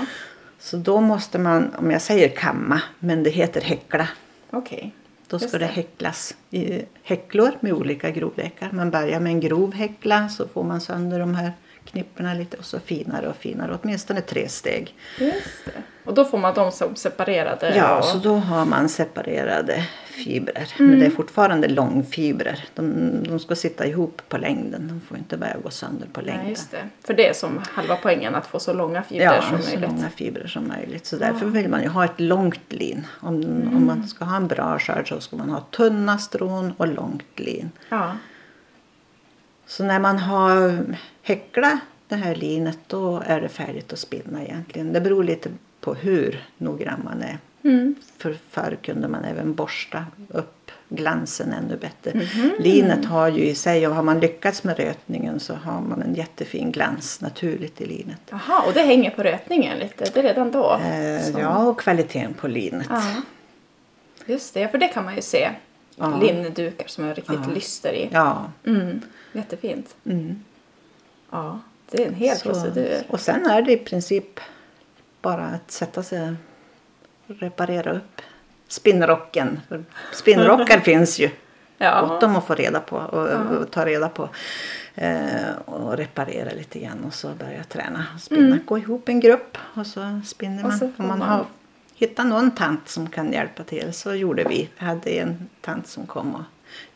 Så då måste man, om jag säger kamma, men det heter häckla. Okej. Då ska Just det det. häcklas i häcklor med olika grovlekar. Man börjar med en grov häckla så får man sönder de här knipporna lite och så finare och finare. Åtminstone tre steg. Just det. Och då får man dem som separerade? Ja, och... så då har man separerade fibrer. Mm. Men det är fortfarande långfibrer. De, de ska sitta ihop på längden. De får inte börja gå sönder på längden. Nej, just det. För det är som halva poängen, att få så långa fibrer Ja, som så möjligt. långa fibrer som möjligt. Så därför vill man ju ha ett långt lin. Om, Mm. om man ska ha en bra skörd så ska man ha tunna strån och långt lin. Ja. Så när man har häcklat det här linet då är det färdigt att spinna egentligen. Det beror lite på hur noggrann man är. Mm. För förr kunde man även borsta upp glansen ännu bättre. Mhm. Linet har ju i sig, och har man lyckats med rötningen så har man en jättefin glans naturligt i linet. Jaha, och det hänger på rötningen lite? Det är redan då? Eh, ja, och kvaliteten på linet. ja. Just det, för det kan man ju se. Ja. Linnedukar som är riktigt Ja. lyster i. Ja. Mm. Jättefint. Mm. Ja, det är en hel Så- procedur. Och sen är det i princip bara att sätta sig och reparera upp spinnrocken. Spinnrockar finns ju Ja. gott om att få reda på och, Ja. och ta reda på. Eh, och reparera lite grann och så börja träna och spinna. Gå ihop en grupp och så spinner Mm. Och man. så Om man man- har hittat någon tant som kan hjälpa till så gjorde vi. Vi hade en tant som kom och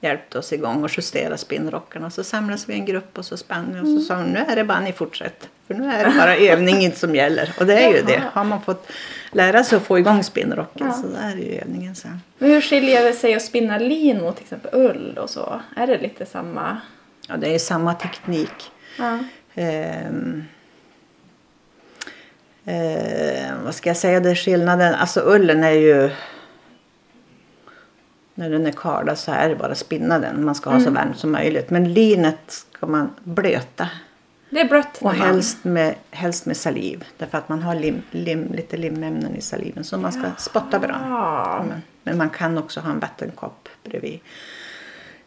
hjälpte oss igång och justera spinnrockarna. Så samlades vi i en grupp och så spann vi och Mm. så sa hon nu är det bara ni fortsätter. För nu är det bara övning som gäller. Och det är ju det. Har man fått lära sig att få igång spinnrocken Ja. så där är ju övningen sen. Men hur skiljer det sig att spinna lin mot till exempel ull och så? Är det lite samma? Ja, det är samma teknik. Ja. Ehm, eh, vad ska jag säga, det är skillnaden. Alltså ullen är ju... När den är kardad så är det bara att spinna den. Man ska ha så varmt som möjligt. Men linet ska man blöta. Det är blött Och helst med, helst med saliv. Därför att man har lim, lim, lite limämnen i saliven. Så man ska spotta bra. Men, men man kan också ha en vattenkopp bredvid.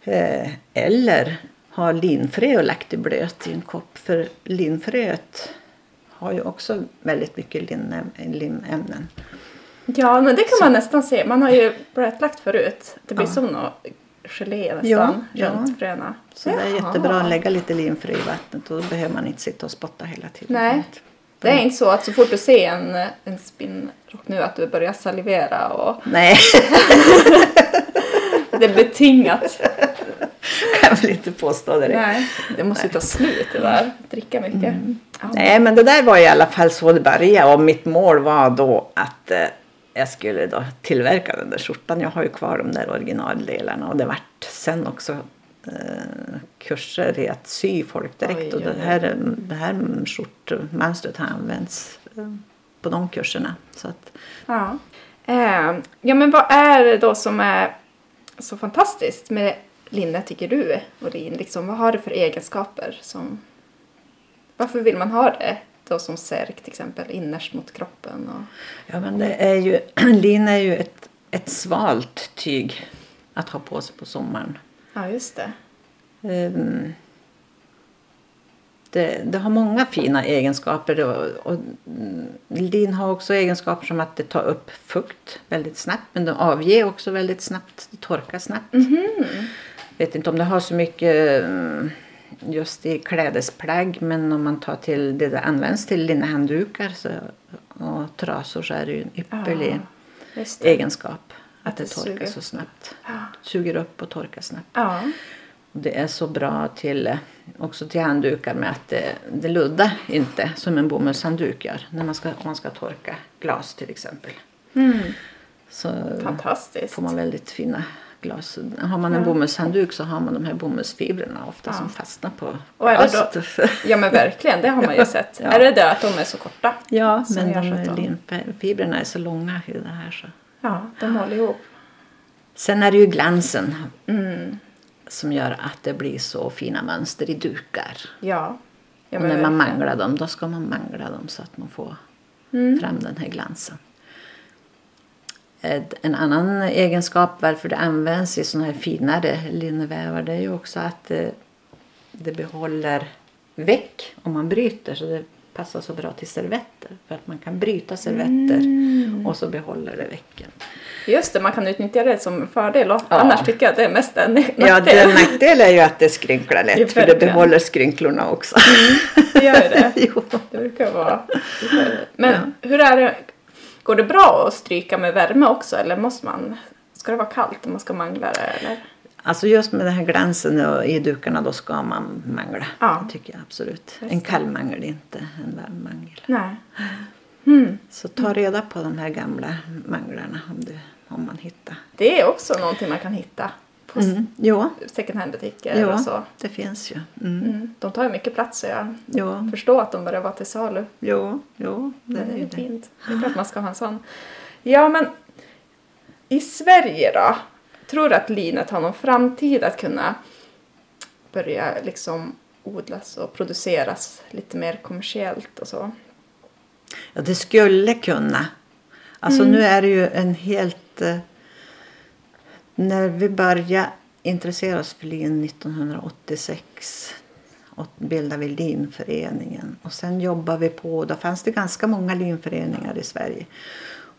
Eh, eller ha linfrö och lagt i blöt i en kopp. För linfröet har ju också väldigt mycket limäm- limämnen. Ja, men det kan man nästan se. Man har ju blötlagt förut. Det blir Ja. som något gelé nästan Ja, ja. runt fröna. Så det är Jaha. jättebra att lägga lite linfrö i vattnet. Och då behöver man inte sitta och spotta hela tiden. Nej. Det är inte så att så fort du ser en, en spinnrock nu att du börjar salivera och Nej, det är betingat. kan jag väl inte påstå direkt. Nej, det måste ju ta slut det där. Dricka mycket. Mm. Ja. Nej, men det där var i alla fall så det började. Och mitt mål var då att eh, jag skulle då tillverka den där skjortan. Jag har ju kvar de där originaldelarna. Och det vart sen också eh, kurser i att sy folk direkt. Oj, och det här, det här skjortmönstret har använts eh, på de kurserna. Så att, Ja. Eh, ja, men vad är det då som är så fantastiskt med linne tycker du, Olin? Liksom, vad har det för egenskaper? Som... Varför vill man ha det då som särk till exempel innerst mot kroppen? Och... ja, men det är ju, lin är ju ett, ett svalt tyg att ha på sig på sommaren. Ja, just det. Ehm, Det, det har många fina egenskaper. Och, och mm, lin har också egenskaper som att det tar upp fukt väldigt snabbt. Men det avger också väldigt snabbt. Det torkar snabbt. Vet inte om det har så mycket mm, just i klädesplagg. Men om man tar till det det används till linnehanddukar så, och trasor så är det ju en ypperlig det. egenskap. Att Att det det torkar så snabbt. Ja. Suger upp och torkar snabbt. Ja. Det är så bra till, eh, också till handdukar med att det, det luddar inte som en bomullshandduk gör. När man ska, om man ska torka glas till exempel. Mm. Så Fantastiskt. får man väldigt fina glas. Har man en bomullshandduk så har man de här bomullsfibrerna ofta Ja. som fastnar på Och då-. Ja men verkligen, det har man ju sett. Ja. Är det det att de är så korta? Ja, men de linfibrerna är så långa i det här. Så. Ja, de håller ihop. Sen är det ju glansen Mm. som gör att det blir så fina mönster i dukar. Ja. ja och när man manglar dem, då ska man mangla dem så att man får Mm. fram den här glansen. En annan egenskap varför det används i såna här finare linnevävar det är ju också att det, det behåller väck om man bryter. Så det passar så bra till servetter. För att man kan bryta servetter Mm. och så behåller det vecken. Just det, man kan utnyttja det som fördel och Ja. annars tycker jag att det är mest en nackdel. Ja, det nackdel är ju att det skrynklar Ja, lätt för det behåller skrynklorna också. Det gör ju det. jo. Det brukar vara... Men hur är det? Går det bra att stryka med värme också eller måste man... Ska det vara kallt om man ska mangla det eller? Alltså just med den här glansen och i dukarna då ska man mangla. Ja. Det tycker jag absolut. Just En kall mangel, inte en varm mangel. Nej. Mm. Så ta reda på de här gamla manglarna om, du, om man hittar. Det är också någonting man kan hitta på Mm. Jo, second hand-butiker och så. det finns ju. Mm. Mm. De tar ju mycket plats så jag Jo, förstår att de börjar vara till salu. jo, jo, det Det är ju det. fint. Det är klart man ska ha en sån. Ja, men i Sverige då? Tror du att linet har någon framtid att kunna börja liksom odlas och produceras lite mer kommersiellt och så? Ja, det skulle kunna. Alltså Mm. nu är det ju en helt... När vi började intressera oss för lin 1986 och bildade vi linföreningen. Och sen jobbade vi på, då fanns det ganska många linföreningar i Sverige.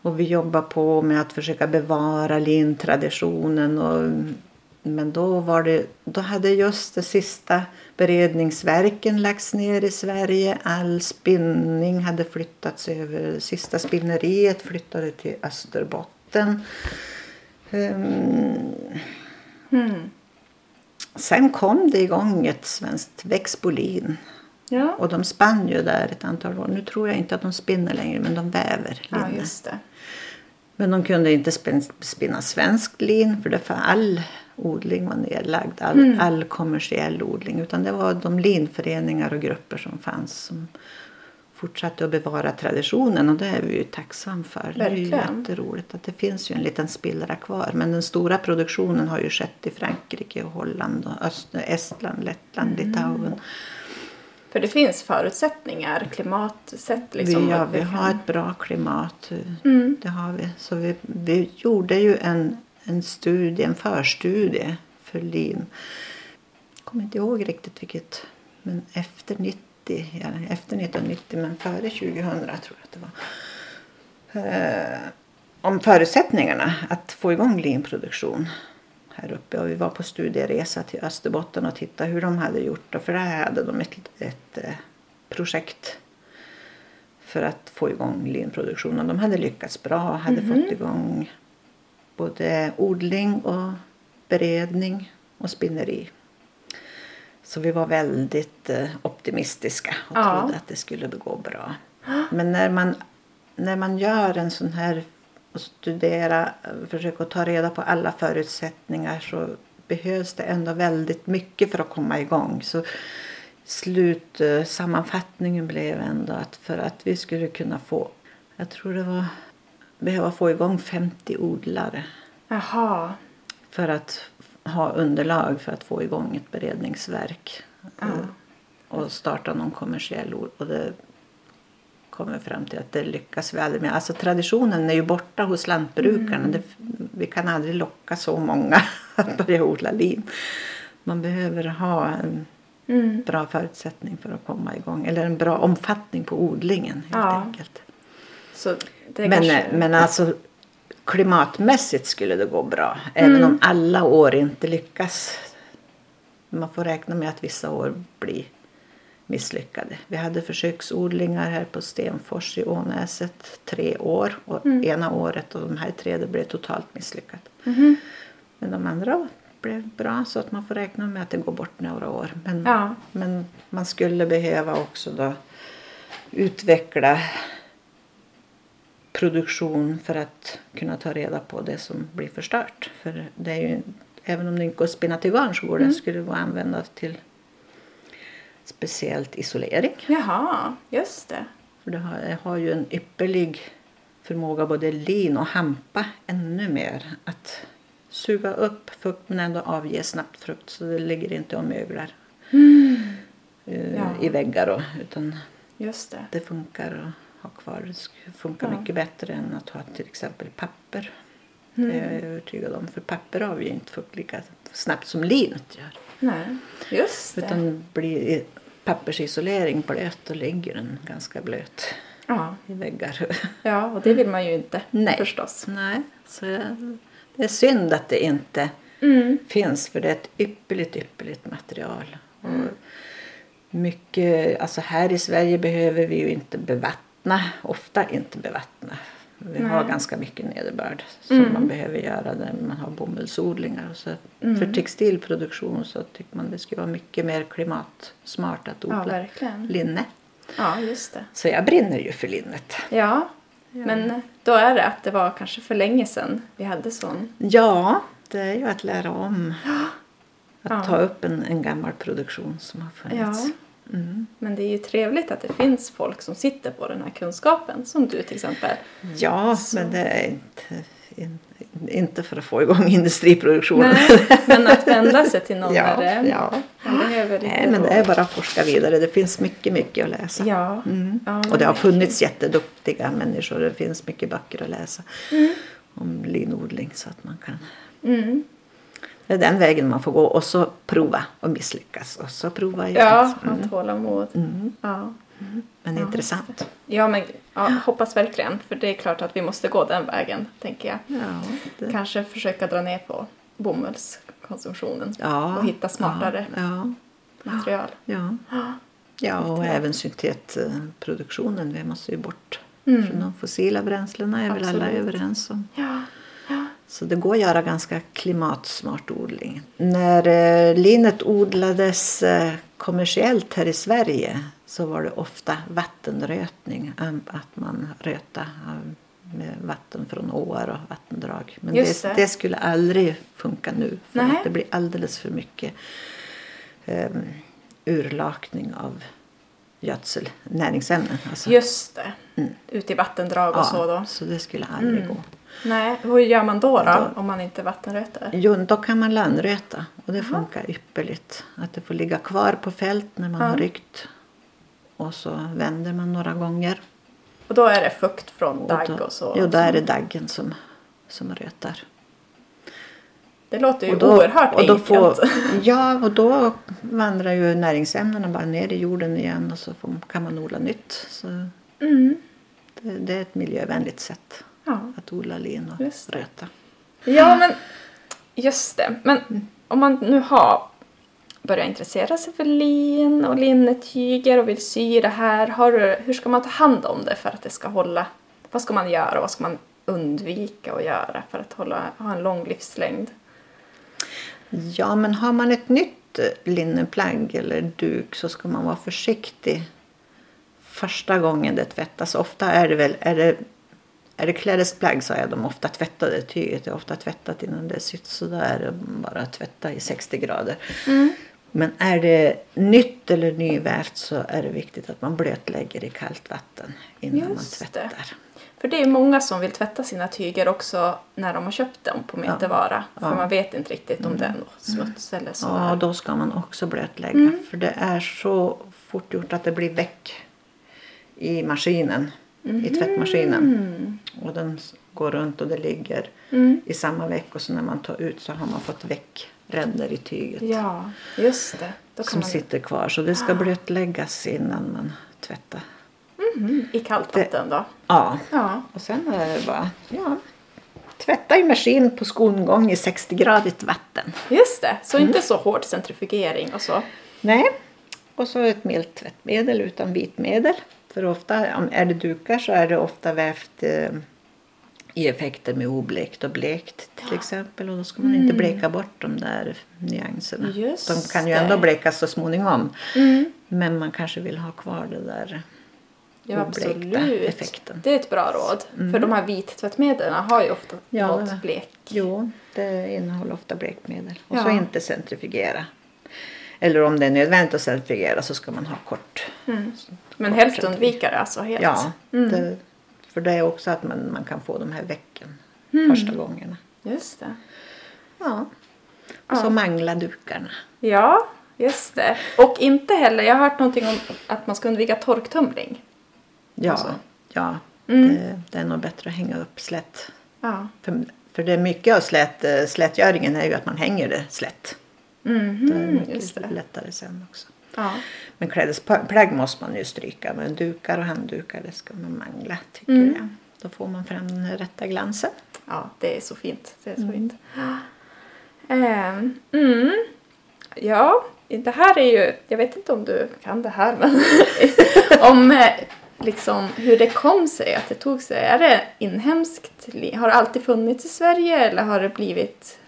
Och vi jobbade på med att försöka bevara lintraditionen. Och, men då, var det, då hade just de sista beredningsverken lagts ner i Sverige. All spinning hade flyttats över. Sista spinneriet flyttade till Österbotten. Mm. sen kom det igång ett svenskt växtbolin. Ja. Och de spann ju där ett antal år. Nu tror jag inte att de spinner längre men de väver ja, linne. det. Men de kunde inte spin- spinna svenskt lin för det för all odling var nedlagd. All, Mm. all kommersiell odling. Utan det var de linföreningar och grupper som fanns som fortsatte att bevara traditionen och det är vi ju tacksam för. Det är ju Verkligen. jätteroligt att det finns ju en liten spillra kvar. Men den stora produktionen har ju skett i Frankrike, och Holland, och Öst, Estland, Lettland, Mm. Litauen. För det finns förutsättningar, klimatsätt liksom. vi, ja, vi kan- har ett bra klimat. Mm. Det har vi. Så vi, vi gjorde ju en, en studie, en förstudie för lin. Jag kommer inte ihåg riktigt vilket, men efter 90, ja, efter 1990 men före 2000 tror jag att det var. Eh, om förutsättningarna att få igång linproduktion här uppe. Och vi var på studieresa till Österbotten och tittade hur de hade gjort. det. För där hade de ett, ett eh, projekt för att få igång linproduktionen. De hade lyckats bra, hade fått igång både odling och beredning och spinneri. Så vi var väldigt eh, optimistiska och Ja. trodde att det skulle gå bra. Men när man, när man gör en sån här och studera, försöka ta reda på alla förutsättningar så behövs det ändå väldigt mycket för att komma igång. Så slutsammanfattningen blev ändå att för att vi skulle kunna få, jag tror det var, behöva få igång 50 odlare Jaha. för att ha underlag för att få igång ett beredningsverk och, och starta någon kommersiell och det kommer fram till att det lyckas vi aldrig med. Alltså traditionen är ju borta hos lantbrukarna. Det, vi kan aldrig locka så många att börja odla lin. Man behöver ha en Mm. bra förutsättning för att komma igång. Eller en bra omfattning på odlingen helt Ja. enkelt. Men, kanske... men alltså klimatmässigt skulle det gå bra. Även om alla år inte lyckas. Man får räkna med att vissa år blir misslyckade. Vi hade försöksodlingar här på Stenfors i Ånäset tre år. Och ena året och de här tre det blev totalt misslyckat. Men de andra blev bra så att man får räkna med att det går bort några år. Men, Ja. men man skulle behöva också då utveckla produktion för att kunna ta reda på det som blir förstört. För det är ju, även om det inte går att spinna till garn så går det, skulle det gå att använda till speciellt isolering. Jaha, just det. För det har, det har ju en ypperlig förmåga både lin och hampa ännu mer att suga upp fukt men ändå avge snabbt frukt så det ligger inte och möglar eh, Ja. i väggar och, utan Just det. det funkar att ha kvar. Det funkar Ja. mycket bättre än att ha till exempel papper. Mm. Det är jag övertygad om. För papper avger inte fukt lika snabbt som linet gör. Nej, just det. Utan blir pappersisolering blöt då ligger den ganska blöt Ja. i väggar. ja, och det vill man ju inte Nej. förstås. Nej, så jag, det är synd att det inte Mm. finns för det är ett ypperligt, ypperligt material. Och mycket, alltså här i Sverige behöver vi ju inte bevattna, ofta inte bevattna. Vi har Nej. ganska mycket nederbörd som Mm. man behöver göra när man har bomullsodlingar. Så Mm. För textilproduktion så tycker man det skulle vara mycket mer klimatsmart att Ja, odla verkligen. linne. Ja, just det. Så jag brinner ju för linnet. Ja, men då är det att det var kanske för länge sedan vi hade sån. Ja, det är ju att lära om. Att Ja. ta upp en, en gammal produktion som har funnits. Ja. Mm. Men det är ju trevligt att det finns folk som sitter på den här kunskapen, som du till exempel. Ja, Så. men det är inte, in, inte för att få igång industriproduktionen. Nej, men att vända sig till någon Ja, där det, ja. lite Nej, men det är bara att forska vidare. Det finns mycket, mycket att läsa. Ja. Mm. ja Och det har funnits jätteduktiga människor. Det finns mycket böcker att läsa Mm. om linodling. Så att man kan... Mm. Det är den vägen man får gå och så prova och misslyckas och så prova igen. Ja, Mm. ha tålamod. Mm. Ja. Men Ja, intressant. Ja, men ja, hoppas verkligen. För det är klart att vi måste gå den vägen, tänker jag. Ja, det... Kanske försöka dra ner på bomullskonsumtionen ja, och hitta smartare Ja, material. ja, ja. och även syntetproduktionen. Vi måste ju bort Mm. från de fossila bränslena är väl alla Absolut. överens om. Ja. Ja. Så det går att göra ganska klimatsmart odling. När eh, linet odlades eh, kommersiellt här i Sverige så var det ofta vattenrötning. eh, Att man röta eh, med vatten från åar och vattendrag. Men det, det. det skulle aldrig funka nu. För Nej. att det blir alldeles för mycket eh, urlakning av gödsel, näringsämnen. Alltså. Just det. Mm. Ute i vattendrag och så då. så det skulle aldrig Mm. gå. Nej, hur gör man då, då, Då- om man inte vattenröter? Jo, då kan man lönnröta och det funkar ypperligt. Att det får ligga kvar på fält när man Ja. har ryckt. Och så vänder man några gånger. Och då är det fukt från dagg och så? Jo, då är det daggen som, som rötar. Det låter ju Och då, oerhört och då enkelt. får, Ja, och då vandrar ju näringsämnena bara ner i jorden igen och så får, kan man odla nytt. Så Mm. det, det är ett miljövänligt sätt Ja. att odla lin och Just röta. ja, men just det. Men om man nu har börjat intressera sig för lin och linnetyger och vill sy det här. Har du, hur ska man ta hand om det för att det ska hålla? Vad ska man göra och vad ska man undvika att göra för att hålla, ha en lång livslängd? Ja, men har man ett nytt eh, linneplagg eller duk så ska man vara försiktig första gången det tvättas. Ofta är det väl, är det, är det klädesplagg så är de ofta tvättade. Tyget är ofta tvättat innan det är sytt så då är det bara tvätta i 60 grader. Men är det nytt eller nyvävt så är det viktigt att man blötlägger i kallt vatten innan Just man det. tvättar. För det är många som vill tvätta sina tyger också när de har köpt dem på metervara. För Ja. Mm. man vet inte riktigt om det är något smuts eller så. Ja, då ska man också blötlägga. Mm. För det är så fort gjort att det blir väck i maskinen. I tvättmaskinen. Mm. Och den går runt och det ligger Mm. i samma veck. Och så när man tar ut så har man fått väckränder i tyget. Ja, just det. Som man... sitter kvar. Så det ska blötläggas innan man tvättar. Mhm, I kallt vatten då? Ja. Ja. Och sen är det bara ja, tvätta i maskin på skolgång i 60-gradigt vatten. Just det, så Mm. inte så hård centrifugering och så. Nej. Och så ett milt tvättmedel utan vitmedel. För ofta, om är det dukar så är det ofta vävt eh, i effekter med oblekt och blekt till exempel. Och då ska man inte bleka bort de där nyanserna. Mm. Just de kan ju ändå blekas så småningom. Mm. Men man kanske vill ha kvar det där Ja, oblekta absolut. effekten. Det är ett bra råd. För de här vittvättmedlen har ju ofta Ja, något blek. Jo, det innehåller ofta blekmedel. Och Ja. så inte centrifugera. Eller om det är nödvändigt att centrifugera så ska man ha kort. Mm. Men helst undvika det alltså helt. Ja, Mm. det, för det är också att man, man kan få de här vecken Mm. första gångerna. Just det. Ja. Och så Ja. mangla dukarna. Ja, just det. Och inte heller, jag har hört någonting om att man ska undvika torktumling. Ja, Alltså. ja. Mm. Det, det är nog bättre att hänga upp slätt. Ja. För, för det är mycket av slät, eh, slätgöringen är ju att man hänger det slätt. Det är Mhm, mycket just det. lättare sen också. Ja. Men klädesplagg måste man ju stryka. Men dukar och handdukar det ska man mangla tycker Mm. jag. Då får man fram den rätta glansen. Ja, det är så fint. Det är så fint. Ehm, mm. Ja, det här är ju, jag vet inte om du kan det här, men om eh, liksom hur det kom sig att det tog sig. Är det inhemskt? Har det alltid funnits i Sverige eller har det blivit,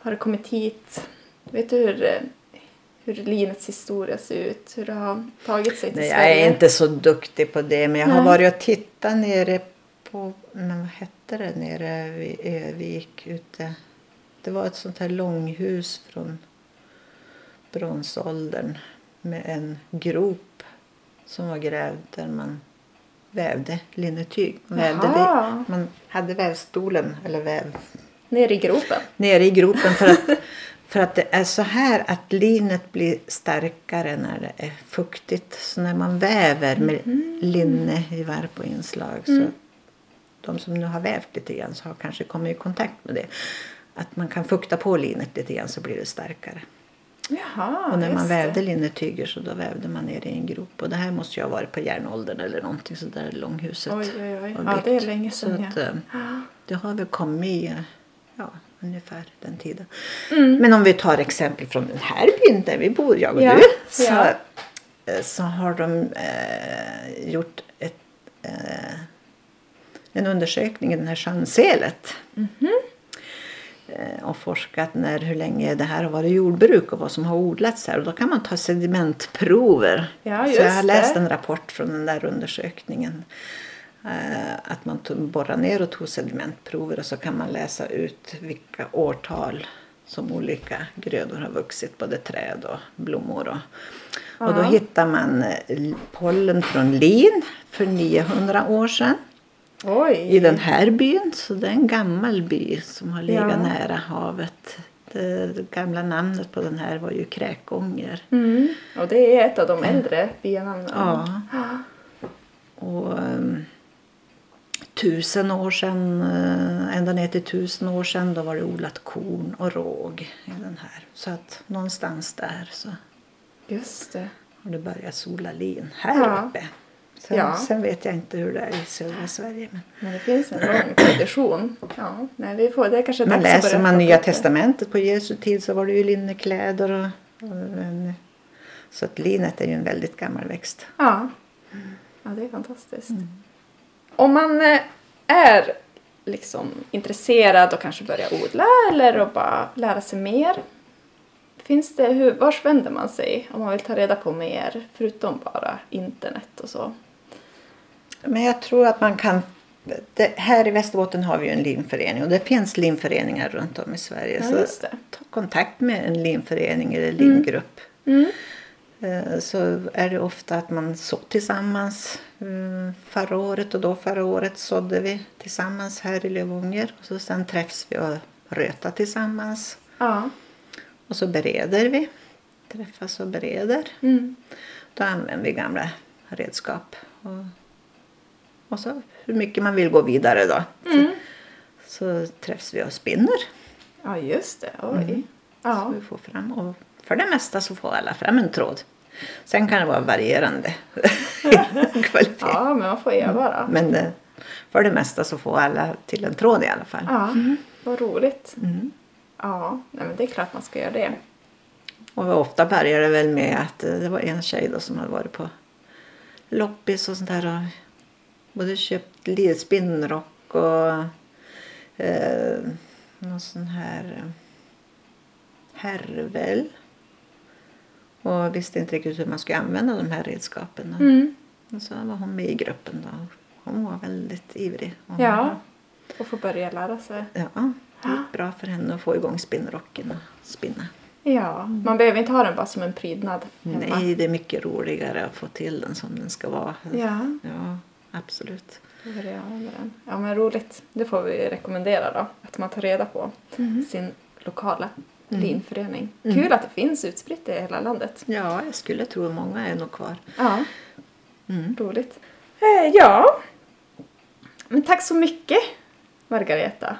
har det kommit hit? Vet du hur, hur linets historia ser ut? Hur det har tagit sig till Nej, jag Sverige? är inte så duktig på det. Men jag har Nej. varit och tittat nere på, men vad hette det nere vid Övik ute. Det var ett sånt här långhus från bronsåldern med en grop som var grävd där man vävde linnetyg. Man, vävde det, man hade vävstolen eller väv Ner i gropen? nere i gropen för att, för att det är så här att linet blir starkare när det är fuktigt. Så när man väver med linne i varp och inslag så de som nu har vävt lite grann så har kanske kommit i kontakt med det. Att man kan fukta på linet lite grann så blir det starkare. Jaha, och när man vävde linnetyger så då vävde man ner i en grop. Och det här måste ju ha varit på järnåldern eller någonting så där långhuset. Oj, oj, oj. Ja, det är länge sedan, Så ja. att, eh, det har väl kommit ja, ungefär den tiden. Mm. Men om vi tar exempel från den här byn där vi bor, jag och Ja, du. Så, ja. eh, så har de eh, gjort ett, eh, en undersökning i den här sjönselet. Mhm. Eh, och forskat när, hur länge det här har varit jordbruk och vad som har odlats här. Och då kan man ta sedimentprover. Ja, så jag har läst det. en rapport från den där undersökningen. Eh, att man ner och tog sedimentprover och så kan man läsa ut vilka årtal som olika grödor har vuxit, både träd och blommor. Och, och då hittar man eh, pollen från lin för 900 år sedan Oj. i den här byn. Så det är en gammal by som har legat Ja. nära havet. Det, gamla namnet på den här var ju Kräkånger. Mm. Och det är ett av de äldre bynamnen. Ja. Och um, tusen år sedan, eh, ända ner till tusen år sedan, då var det odlat korn och råg i den här. Så att någonstans där så Just det. har det börjat sola lin här Ja. uppe. Sen, Ja. sen vet jag inte hur det är i södra Sverige. Men, Men det finns en lång tradition. Ja, nej, vi får, det kanske men läser man Nya. Testamentet på Jesu tid så var det ju linnekläder. Och, och en, så att linet är ju en väldigt gammal växt. Ja. ja, det är fantastiskt. Om man eh, är liksom intresserad och kanske börjar odla eller att bara lära sig mer. Finns det, hur, vars vänder man sig om man vill ta reda på mer förutom bara internet och så? Men jag tror att man kan... Det, här i Västerbotten har vi ju en linförening och det finns linföreningar runt om i Sverige. Ja, så ta kontakt med en linförening eller lingrupp. Mm. Eh, Så är det ofta att man så tillsammans. Eh, Förra året och då förra året sådde vi tillsammans här i Lövånger. Och så sen träffs vi och rötar tillsammans. Ja. Och så bereder vi. Träffas och bereder. Mm. Då använder vi gamla redskap. Och, och så hur mycket man vill gå vidare då. Mm. Så träffs vi och spinner. Ja, just det. Oj. Så Ja. vi får fram. Och för det mesta så får alla fram en tråd. Sen kan det vara varierande kvalitet. ja, men man får öva då. Men eh, för det mesta så får alla till en tråd i alla fall. Ja, vad roligt. Mm. Ja, nej, men det är klart man ska göra det. Och ofta börjar det väl med att eh, det var en tjej då som hade varit på loppis och sånt där och både köpt spinnrock och eh, någon sån här eh, härvel. Och visste inte riktigt hur man skulle använda de här redskapen. Mm. Och så var hon med i gruppen då. Hon var väldigt ivrig. Hon Ja, och få börja lära sig. Ja, det gick bra för henne att få igång spinnrocken och spinna. Ja, man behöver inte ha den bara som en prydnad hemma. Nej, det är mycket roligare att få till den som den ska vara. Ja, Ja, absolut. Ja, men roligt. Det får vi rekommendera då. Att man tar reda på sin lokala linförening. Kul att det finns utspritt i hela landet. Ja, jag skulle tro att många är nog kvar. Ja, Mm. roligt. Eh, ja, men tack så mycket Margareta.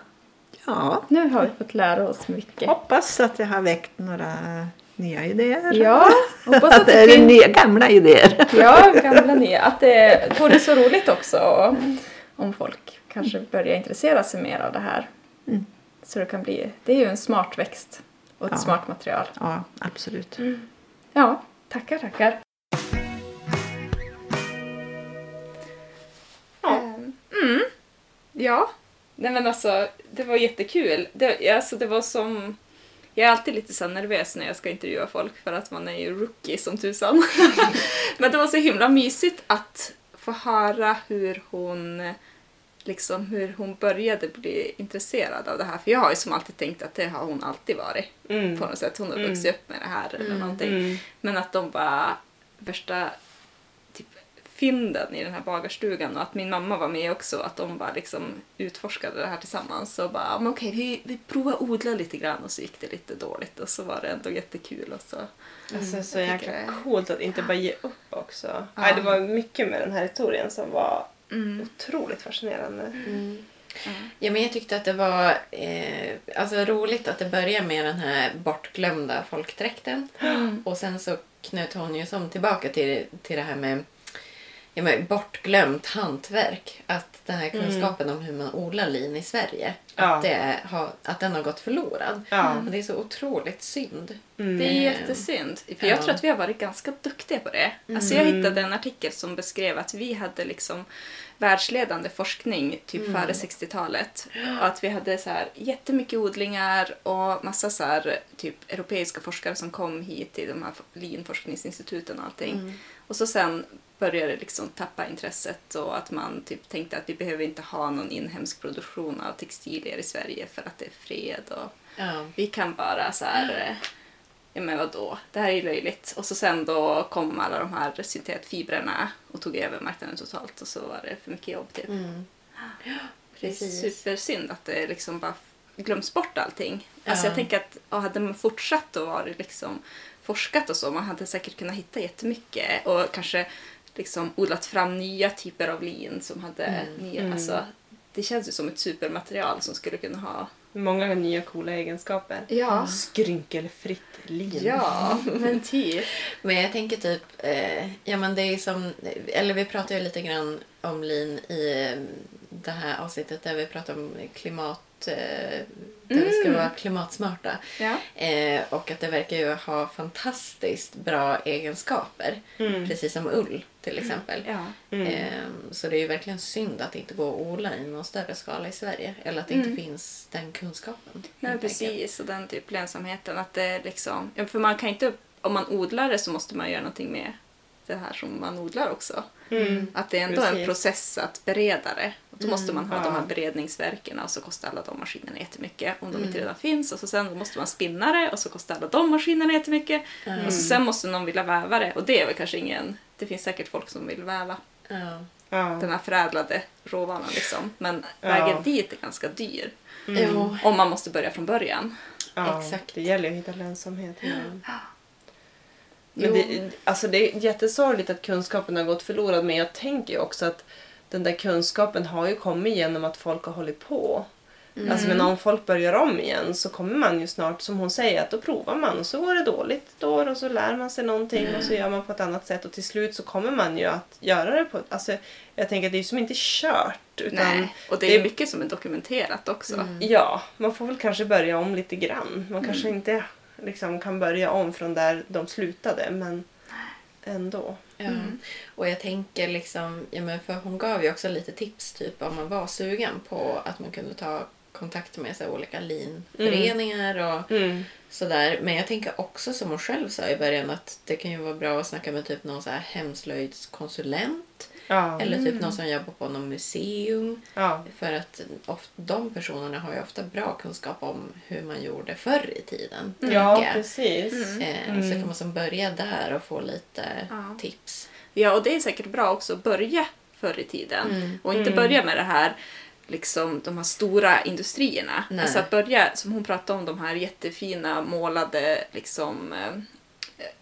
Ja, Nu har vi fått lära oss mycket. hoppas att jag har väckt några nya idéer. Ja, hoppas att Att det är finns... nya, gamla idéer. Ja, gamla nya. Att det vore så roligt också om folk kanske börjar intressera sig mer av det här. Mm. Så det kan bli... Det är ju en smart växt och ett Ja. smart material. Ja, absolut. Ja, tackar, tackar. Ehm, Mm. Ja. Nej men alltså, det var jättekul. Det, alltså, det var som... Jag är alltid lite så nervös när jag ska intervjua folk för att man är ju rookie som tusan. men det var så himla mysigt att få höra hur hon liksom hur hon började bli intresserad av det här. För jag har ju som alltid tänkt att det har hon alltid varit Mm. på något sätt. Hon har Mm. vuxit upp med det här eller Mm. någonting. Mm. Men att de bara värsta typ fynden i den här bagarstugan och att min mamma var med också. Att de bara liksom utforskade det här tillsammans och bara, "Ja, men okej vi, vi provar odla lite grann och så gick det lite dåligt och så var det ändå jättekul och så. Alltså så Jag jäkla det- coolt att inte bara ge upp också. Ja. Nej, det var mycket med den här historien som var Mm. otroligt fascinerande. Mm. Ja. Ja, men jag tyckte att det var eh, alltså roligt att det började med den här bortglömda folkdräkten. Mm. Och sen så knöt hon ju som tillbaka till, till det här med ja, men bortglömt hantverk. Att den här kunskapen om hur man odlar lin i Sverige, Ja. att, det har, att den har gått förlorad. Ja. Och det är så otroligt synd. Mm. Det är jättesynd. För jag Ja. tror att vi har varit ganska duktiga på det. Alltså jag hittade en artikel som beskrev att vi hade liksom världsledande forskning typ före 60-talet. Och att vi hade så här jättemycket odlingar och massa så här typ europeiska forskare som kom hit till de här linforskningsinstituten och allting. Och så sen började liksom tappa intresset och att man typ tänkte att vi behöver inte ha någon inhemsk produktion av textilier i Sverige för att det är fred och Ja. vi kan bara så här, eh, ja men vadå, det här är ju löjligt. Och så sen då kom alla de här syntetfibrerna och tog över marknaden totalt och så var det för mycket jobb typ. Mm. Det är Precis. supersynd att det liksom bara glöms bort allting. Alltså Ja. jag tänker att ja, hade man fortsatt och varit liksom forskat och så, man hade säkert kunnat hitta jättemycket och kanske liksom odlat fram nya typer av lin som hade Mm. nya, Mm. alltså det känns ju som ett supermaterial som skulle kunna ha Många nya coola egenskaper. Ja. Skrynkelfritt lin. Ja, men typ. Men jag tänker typ, eh, ja men det är som, eller vi pratade ju lite grann om lin i eh, det här avsnittet där vi pratade om klimat, eh, där vi ska vara klimatsmarta. Ja. Eh, och att det verkar ju ha fantastiskt bra egenskaper. Mm. Precis som ull till exempel. Ja. Mm. Eh, så det är ju verkligen synd att det inte går att odla i någon större skala i Sverige. Eller att det inte finns den kunskapen. Nej, precis. Och den typ lönsamheten. Att det liksom, för man kan inte, om man odlar det så måste man göra någonting med det här som man odlar också. Mm. Att det är ändå en Precis. process att bereda det. Då måste man ha ja. de här beredningsverken och så kostar alla de maskinerna jättemycket om de Mm. inte redan finns. Och så sen måste man spinna det och så kostar alla de maskinerna jättemycket. Mm. Och så sen måste någon vilja väva det och det är väl kanske ingen... Det finns säkert folk som vill väva Ja. Den här förädlade råvaran liksom. Men Ja. vägen dit är ganska dyr. Mm. Om man måste börja från början. Ja, Exakt. Det gäller ju att hitta lönsamhet. Men, Jo. men det, alltså det är jättesorgligt att kunskapen har gått förlorad men jag tänker ju också att den där kunskapen har ju kommit genom att folk har hållit på. Alltså men om folk börjar om igen så kommer man ju snart, som hon säger, att då provar man och så går det dåligt ett år och så lär man sig någonting och så gör man på ett annat sätt och till slut så kommer man ju att göra det på. Alltså jag tänker att det är ju som inte kört utan Nej, och det det- är mycket som är dokumenterat också. Ja, man får väl kanske börja om lite grann. Man kanske inte liksom kan börja om från där de slutade men ändå. Ja. Och jag tänker liksom, ja men för hon gav ju också lite tips typ om man var sugen på att man kunde ta kontakt med så här, olika linföreningar och Mm. sådär. Men jag tänker också som hon själv sa i början att det kan ju vara bra att snacka med typ någon så här hemslöjdskonsulent. Ja. Eller typ någon som jobbar på någon museum. ja. För att ofta, de personerna har ju ofta bra kunskap om hur man gjorde förr i tiden. Ja, precis. Eh, Så kan man som börja där och få lite Ja. tips. Ja, och det är säkert bra också att börja förr i tiden. Mm. Och inte börja med det här, liksom de här stora industrierna. Nej. Alltså att börja, som hon pratade om, de här jättefina målade liksom eh,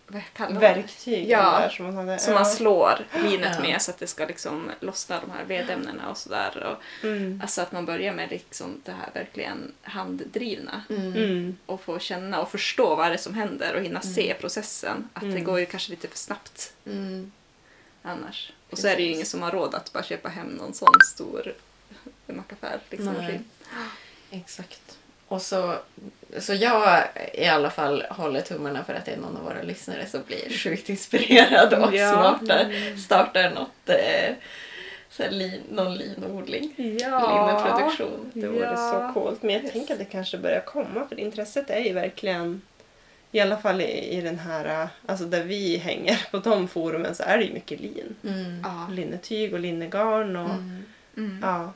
vad kallar man? Verktyg Ja, där som man hade. Som ja. man slår linet Ja. med så att det ska liksom lossna de här vedämnena och sådär. Och, Mm. Alltså att man börjar med liksom det här verkligen handdrivna. Mm. Och få känna och förstå vad det är som händer och hinna se processen. Att det Mm. går ju kanske lite för snabbt Mm. annars. Och så är det ju Precis. ingen som har råd att bara köpa hem någon sån stor mackaffär. Liksom. Exakt. Och så, så jag i alla fall håller tummarna för att det är någon av våra lyssnare som blir sjukt inspirerad och Ja. startar, startar något, eh, så här, lin, någon linodling. Linneproduktion. Det vore Ja. så coolt. Men jag Yes. tänker att det kanske börjar komma för intresset är ju verkligen i alla fall i, i den här, alltså där vi hänger på de forumen så är det ju mycket lin. Mm. Ja. Linnetyg och linnegarn och Mm. Mm. ja,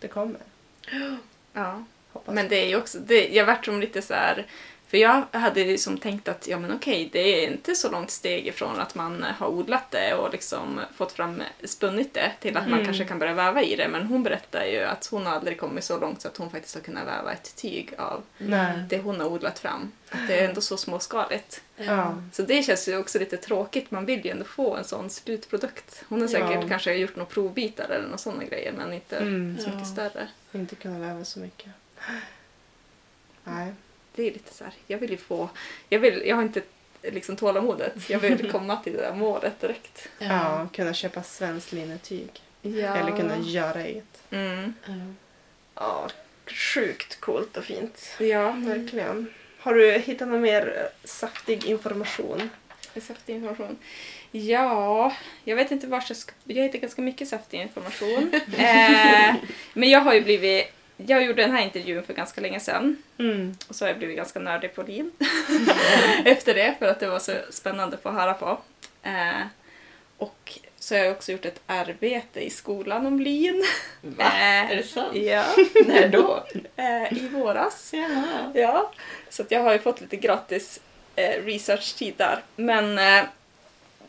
det kommer. Ja. Hoppas. Men det är ju också, det, jag vart som lite så här. För jag hade ju som tänkt att ja men okej, det är inte så långt steg ifrån att man har odlat det och liksom fått fram, spunnit det till att man Mm. kanske kan börja väva i det. Men hon berättar ju att hon aldrig kommit så långt så att hon faktiskt har kunnat väva ett tyg av Nej. det hon har odlat fram. Att det är ändå så småskaligt. Ja. Så det känns ju också lite tråkigt. Man vill ju ändå få en sån slutprodukt. Hon har säkert Ja. kanske gjort några provbitar eller några sådana grejer men inte Mm. så mycket Ja. större. Inte kunna väva så mycket. Nej. Det är lite så här, jag vill ju få, jag, vill, jag har inte liksom tålamodet. Jag vill komma till det där målet direkt. Ja. kunna köpa svenskt linnetyg. Ja. Eller kunna göra eget. Mm. Ja. Ja, sjukt coolt och fint. Ja, Verkligen. Har du hittat någon mer eh, saftig information? saftig information. Ja, jag vet inte vart jag ska... Jag hittar ganska mycket saftig information. eh, men jag har ju blivit... Jag gjorde den här intervjun för ganska länge sedan. Mm. Och så har jag blivit ganska nördig på lin efter det för att det var så spännande att få höra på. Eh, och så har jag också gjort ett arbete i skolan om lin. Va? Eh, Är det sant? Ja, När då? eh, i våras. Jaha. Ja, så att jag har ju fått lite gratis eh, research-tid där. Men eh,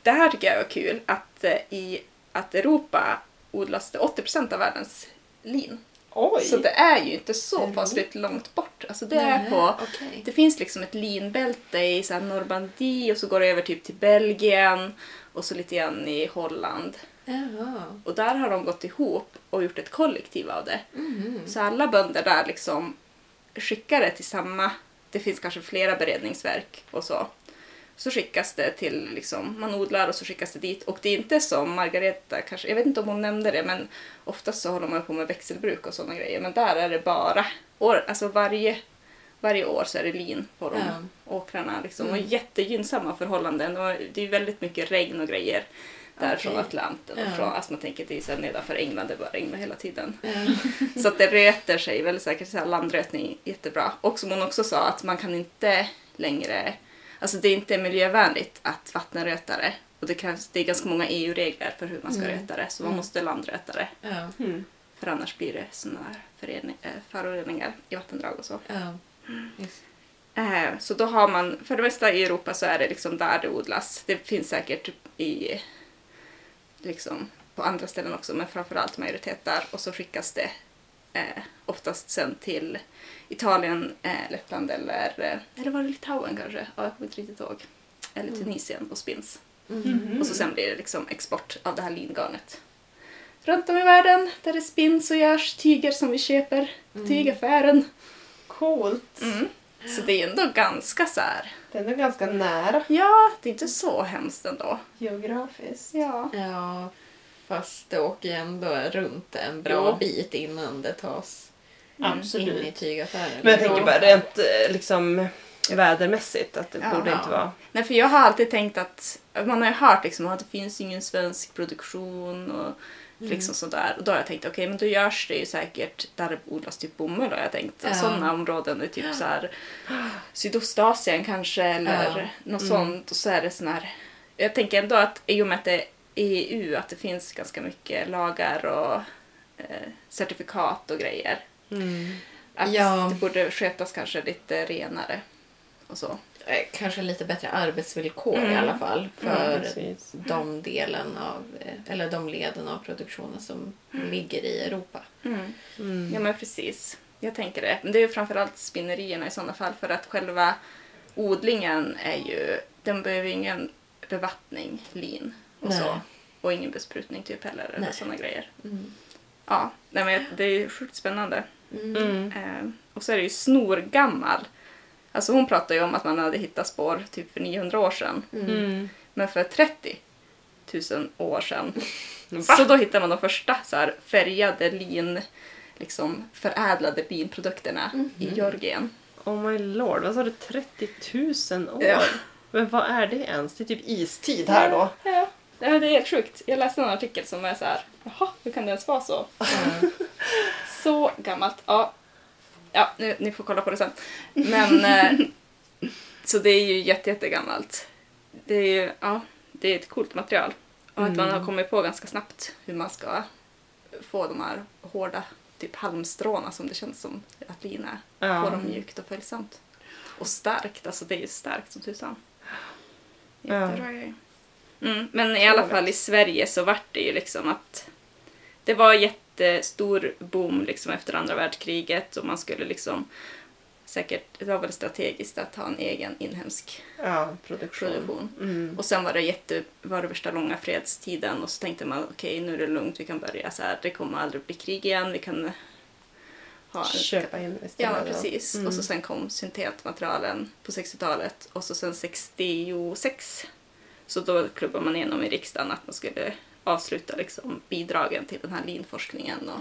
det här tycker jag är kul att eh, i att Europa odlas det 80% av världens lin. Oj! Så det är ju inte så fasligt långt bort. Alltså det Nej, är på... okej. Det finns liksom ett linbälte i så här Normandie och så går det över typ till Belgien och så lite grann i Holland. Jaha. Och där har de gått ihop och gjort ett kollektiv av det. Mhm. Så alla bönder där liksom skickar det till samma, det finns kanske flera beredningsverk och så. Så skickas det till, liksom, man odlar och så skickas det dit. Och det är inte som Margareta kanske, jag vet inte om hon nämnde det, men oftast så håller man på med växelbruk och sådana grejer. Men där är det bara, år, alltså varje, varje år så är det lin på de Ja. åkrarna. Liksom. Och Mm. jättegynnsamma förhållanden. Och det är väldigt mycket regn och grejer där Okej. från Atlanten. Och Ja. från, alltså man tänker det är så nedanför England, det bara regnar hela tiden. Ja. Så att det röter sig väldigt säkert, så här landrötning jättebra. Och som hon också sa att man kan inte längre, alltså det är inte miljövänligt att vattenröta det. Och det, krävs, det är ganska många EU-regler för hur man ska Mm. röta det, så man Mm. måste landröta det. Mm. För annars blir det såna här äh, föroreningar i vattendrag och så. Just. Eh, så då har man, för det mesta i Europa så är det liksom där det odlas. Det finns säkert i, liksom på andra ställen också, men framförallt majoritet där. Och så skickas det eh, oftast sen till Italien, eh, Lettland eller, eh, eller var det Litauen kanske? Ja, jag kommer inte riktigt ihåg. Eller Tunisien och spins. Mhm. Och så sen blir det liksom export av det här lingarnet. Runt om i världen där det spins och görs tyger som vi köper. Tygaffären. Coolt! Mm. Så det är ändå ganska så här. Det är ändå ganska nära Ja, det är inte så hemskt ändå. geografiskt. Ja. Ja, fast det åker ju ändå runt en bra Jo. bit innan det tas in i Absolut. tygaffären. Men jag tänker bara rent eh, liksom vädermässigt att det Ja. borde inte vara... Nej, för jag har alltid tänkt att man har ju hört liksom att det finns ingen svensk produktion och liksom sådär. Och då har jag tänkt okej, men då görs det ju säkert där det odlas typ bomull har jag tänkt. Ja. Sådana områden i typ så här Sydostasien kanske eller Ja. något sånt. Och så är det sån här... Jag tänker ändå att i och med att det är EU, att det finns ganska mycket lagar och eh, certifikat och grejer. Mm. Att Ja. det borde skötas kanske lite renare och så. Eh, Kanske lite bättre arbetsvillkor i Mm. alla fall för Precis. de delen av, eh, eller de leden av produktionen som ligger i Europa. Mm. Ja men precis. Jag tänker det. Men det är ju framförallt spinnerierna i sådana fall för att själva odlingen är ju den behöver ingen bevattning, lin och Nej. så. Och ingen besprutning typ heller eller sådana grejer. Mm. Ja, nej, men det är ju sjukt spännande. Mm. Mm. Eh, och så är det ju snorgammal. Alltså hon pratar ju om att man hade hittat spår typ för 900 år sedan. Mm. Men för 30 000 år sedan. Va? Så då hittade man de första så här, färgade lin, liksom förädlade linprodukterna i Georgien. Oh my lord, vad sa du? 30 000 år? Ja. Men vad är det ens? Det är typ istid här då. Ja, det är helt sjukt. Jag läste en artikel som är så här, jaha, hur kan det ens vara så? Så gammalt. Ja, ja nu, ni får kolla på det sen. Men, eh, så det är ju jätte, jättegammalt. Det är ju, ja, det är ett coolt material. Och att man har kommit på ganska snabbt hur man ska få de här hårda typ halmstråna som det känns som att lin är. Ja. Få dem mjukt och följsamt. Och starkt, alltså det är ju starkt som tusan. Jättebra grej. Mm, men i alla fall i Sverige så vart det ju liksom att det var jättestor boom liksom efter andra världskriget och man skulle liksom säkert, det var väl strategiskt att ha en egen inhemsk Ja, produktion. produktion. Mm. Och sen var det jätte, var det värsta långa fredstiden och så tänkte man okej nu är det lugnt, vi kan börja så här, det kommer aldrig bli krig igen, vi kan ha Köpa in Ja, istället. då. precis. Mm. Och så sen kom syntetmaterialen på 60-talet och så sen 66 så då klubbade man igenom i riksdagen att man skulle avsluta liksom bidragen till den här linforskningen och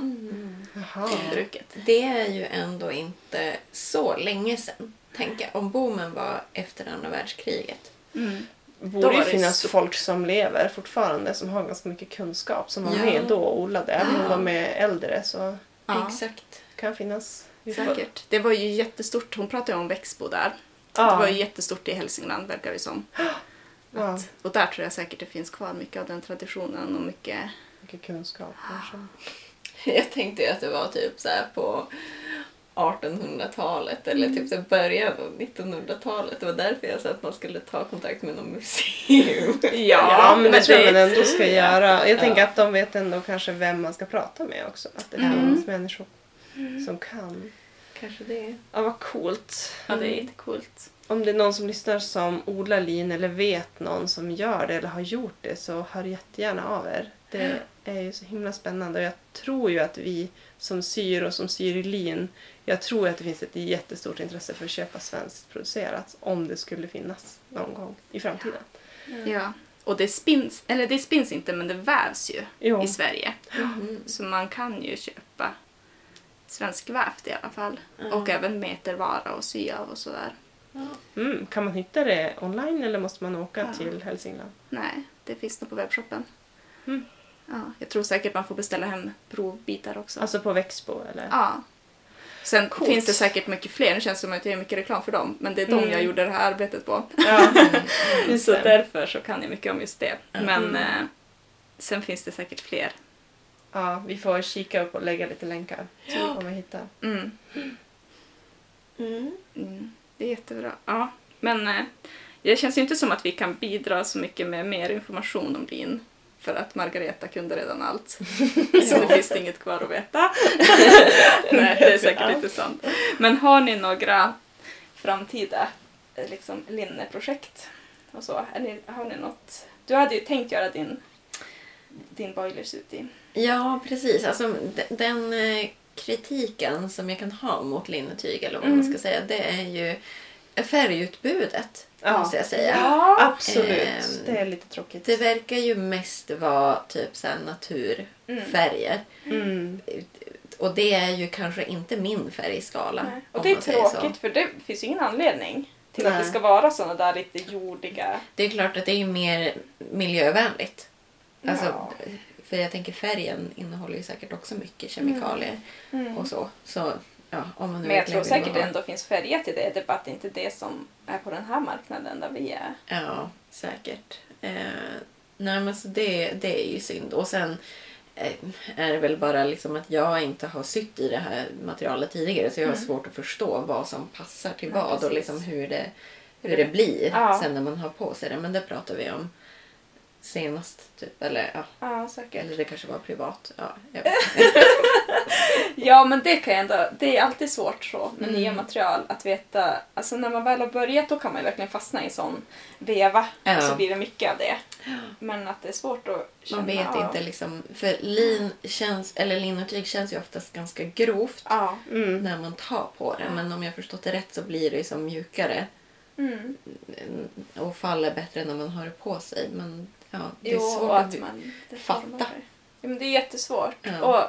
Jaha. bruket. Det är ju ändå inte så länge sedan. Tänk om boomen var efter andra världskriget. Då Borde ju det finnas så- folk som lever fortfarande som har ganska mycket kunskap som var Ja. med då och odlade. Även om Ja. de är äldre så Ja. Exakt. kan finnas. Säkert. Det var ju jättestort. Hon pratade ju om Växbo där. Ja. Det var ju jättestort i Hälsingland verkar det som. Ja. Att, och där tror jag säkert det finns kvar mycket av den traditionen och mycket... Mycket kunskap kanske. Jag tänkte att det var typ så här på 1800-talet eller typ så här början av 1900-talet. Det var därför jag sa att man skulle ta kontakt med någon museum. Ja, men det tror jag man ändå ska göra. Jag tänker Ja. att de vet ändå kanske vem man ska prata med också. Att det Mm. finns människor som kan. Kanske det. Ja, vad coolt. Ja, det är jättecoolt. Om det är någon som lyssnar som odlar lin eller vet någon som gör det eller har gjort det så hör jättegärna av er. Det är ju så himla spännande och jag tror ju att vi som syr och som syr i lin, jag tror att det finns ett jättestort intresse för att köpa svenskt producerat om det skulle finnas någon gång i framtiden. Ja. Och det spins, eller det spins inte men det vävs ju Jo. i Sverige. Mm. Så man kan ju köpa svenskvävt i alla fall. Ja. Och även metervara och sy av och sådär. Mm, kan man hitta det online eller måste man åka Ja. till Hälsingland? Nej, det finns nog på webbshoppen. Mm. Ja, jag tror säkert man får beställa hem provbitar också. Alltså på Växbo eller? ja. Sen Coolt. finns det säkert mycket fler. Nu känns det som att jag gör mycket reklam för dem. Men det är de Mm. jag gjorde det här arbetet på. Ja, Så därför så kan jag mycket om just det. Mm. Men eh, sen finns det säkert fler. Ja, vi får kika upp och lägga lite länkar. Så Ja. om vi hittar. Mm. Mm. Det är jättebra. Ja. Men eh, det känns ju inte som att vi kan bidra så mycket med mer information om lin. För att Margareta kunde redan allt. Så nu finns det inget kvar att veta. Nej, det är säkert inte sant. Men har ni några framtida eh, liksom, linneprojekt? Och så? Ni, har ni något? Du hade ju tänkt göra din, din boilers ut i. Ja, precis. Alltså, de- den eh, kritiken som jag kan ha mot linnetyg, eller vad man Mm. ska säga, det är ju färgutbudet, Ja. måste jag säga. Absolut, Ehm, det är lite tråkigt. Det verkar ju mest vara typ så naturfärger. Mm. Och det är ju kanske inte min färgskala. Nej. Och det är man tråkigt för det finns ju ingen anledning till att Nej. det ska vara såna där lite jordiga... Det är klart att det är mer miljövänligt. Alltså, Ja. För jag tänker färgen innehåller ju säkert också mycket kemikalier och så. Så ja, om man nu Men jag tror säkert det ändå finns färger till det. Det är bara att det inte är det som är på den här marknaden där vi är. Ja, säkert. Eh, nej, men så det, det är ju synd. Och sen eh, är det väl bara liksom att jag inte har sytt i det här materialet tidigare så jag har svårt att förstå vad som passar till Mm. Ja, vad och precis. liksom hur det, hur det blir Ja. sen när man har på sig det. Men det pratar vi om senast. Typ. Eller, ja. Ja, säkert. eller det kanske var privat. Ja, jag vet. Ja, men det kan jag ändå... Det är alltid svårt så med Mm. nya material att veta... Alltså när man väl har börjat då kan man ju verkligen fastna i en sån veva. Ja. Och så blir det mycket av det. Men att det är svårt att känna Man vet av. inte liksom. För lin känns, eller linnetyg känns ju oftast ganska grovt Ja. Mm. när man tar på det. Men om jag förstått det rätt så blir det liksom mjukare Mm. och faller bättre när man har det på sig. Men ja, det är Jo, svårt att... att man det fatta. Ja, men det är jättesvårt. Ja. Och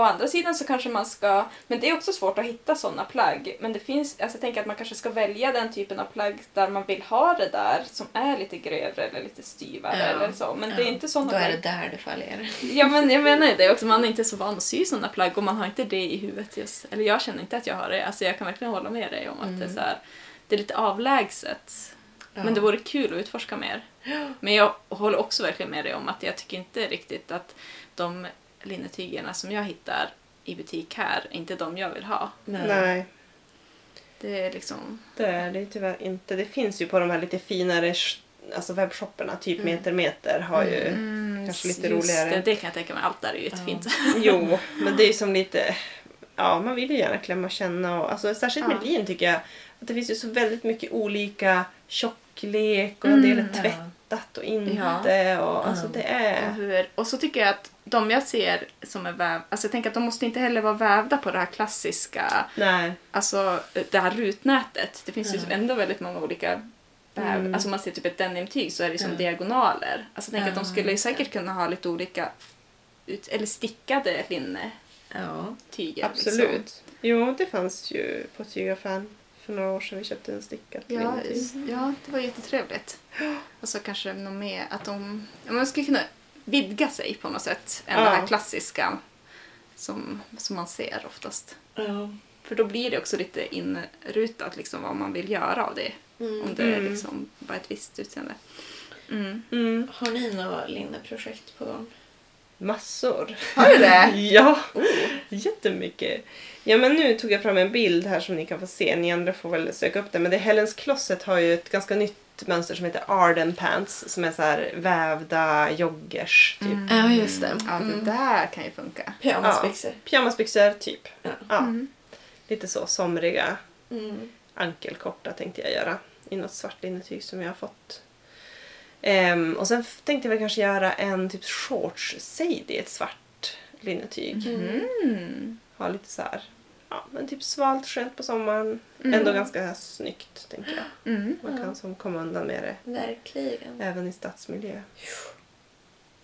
å andra sidan så kanske man ska... Men det är också svårt att hitta såna plagg. Men det finns... Alltså jag tänker att man kanske ska välja den typen av plagg där man vill ha det där som är lite grövre eller lite styvare Ja. eller så. Men det är Ja, inte såna Då är det där det fallerar. Ja men jag menar ju det också, man är inte så van att sy såna plagg och man har inte det i huvudet just. Eller jag känner inte att jag har det. Alltså jag kan verkligen hålla med dig om att det är Mm. så här, det är lite avlägset. Ja. Men det vore kul att utforska mer. Men jag håller också verkligen med dig om att jag tycker inte riktigt att de linnetygerna som jag hittar i butik här är inte de jag vill ha. Nej. Nej, Det är liksom... det är det ju tyvärr inte. Det finns ju på de här lite finare alltså webbshopparna, typ Mm. Meter Meter har ju... Kanske lite roligare. Det, det kan jag tänka mig. Allt där är ju jättefint. Jo, men det är ju som lite... Ja, man vill ju gärna klämma och känna och alltså, särskilt med Ja. lin tycker jag att det finns ju så väldigt mycket olika tjocklek och en del är Mm, ja. tvättat och inte och alltså Ja. det är... hur, och så tycker jag att de jag ser som är väv, alltså jag tänker att de måste inte heller vara vävda på det här klassiska, Nej. alltså det här rutnätet. Det finns ju Ja. ändå väldigt många olika väv. Mm. Alltså man ser typ ett denimtyg så är det som Ja. diagonaler. Alltså jag tänker att de Ja, skulle ju säkert kunna ha lite olika ut, eller stickade linnetyger. Ja. Absolut. Liksom. Jo, det fanns ju på tygaffären för några år sedan vi köpte en stickad Ja, ja, det var jättetrevligt. Och så kanske något mer att de... Man skulle kunna vidga sig på något sätt än Ja. det här klassiska som, som man ser oftast. Ja. För då blir det också lite inrutat liksom, vad man vill göra av det. Om det är Mm. liksom bara ett visst utseende. Mm. Mm. Har ni några linneprojekt på gång? Massor. Har du det? Ja, jättemycket. Ja men nu tog jag fram en bild här som ni kan få se. Ni andra får väl söka upp den. Men det Helens Closet har ju ett ganska nytt mönster som heter Arden Pants. Som är så här vävda joggers. Typ. Mm. Ja, just det. Ja, det Mm. där kan ju funka. Pyjamasbyxor. Pyjamasbyxor typ. Ja. Ja, Mm. lite så somriga. Mm. Ankelkorta tänkte jag göra. I något svart linnetyg som jag har fått. Ehm, och sen tänkte jag kanske göra en typ shorts Sadie i ett svart linnetyg. Mm. Ha lite så här, ja men typ svalt skönt på sommaren. Mm. Ändå ganska snyggt tänker jag. Mm. Man kan som komma undan med det Verkligen. även i stadsmiljö.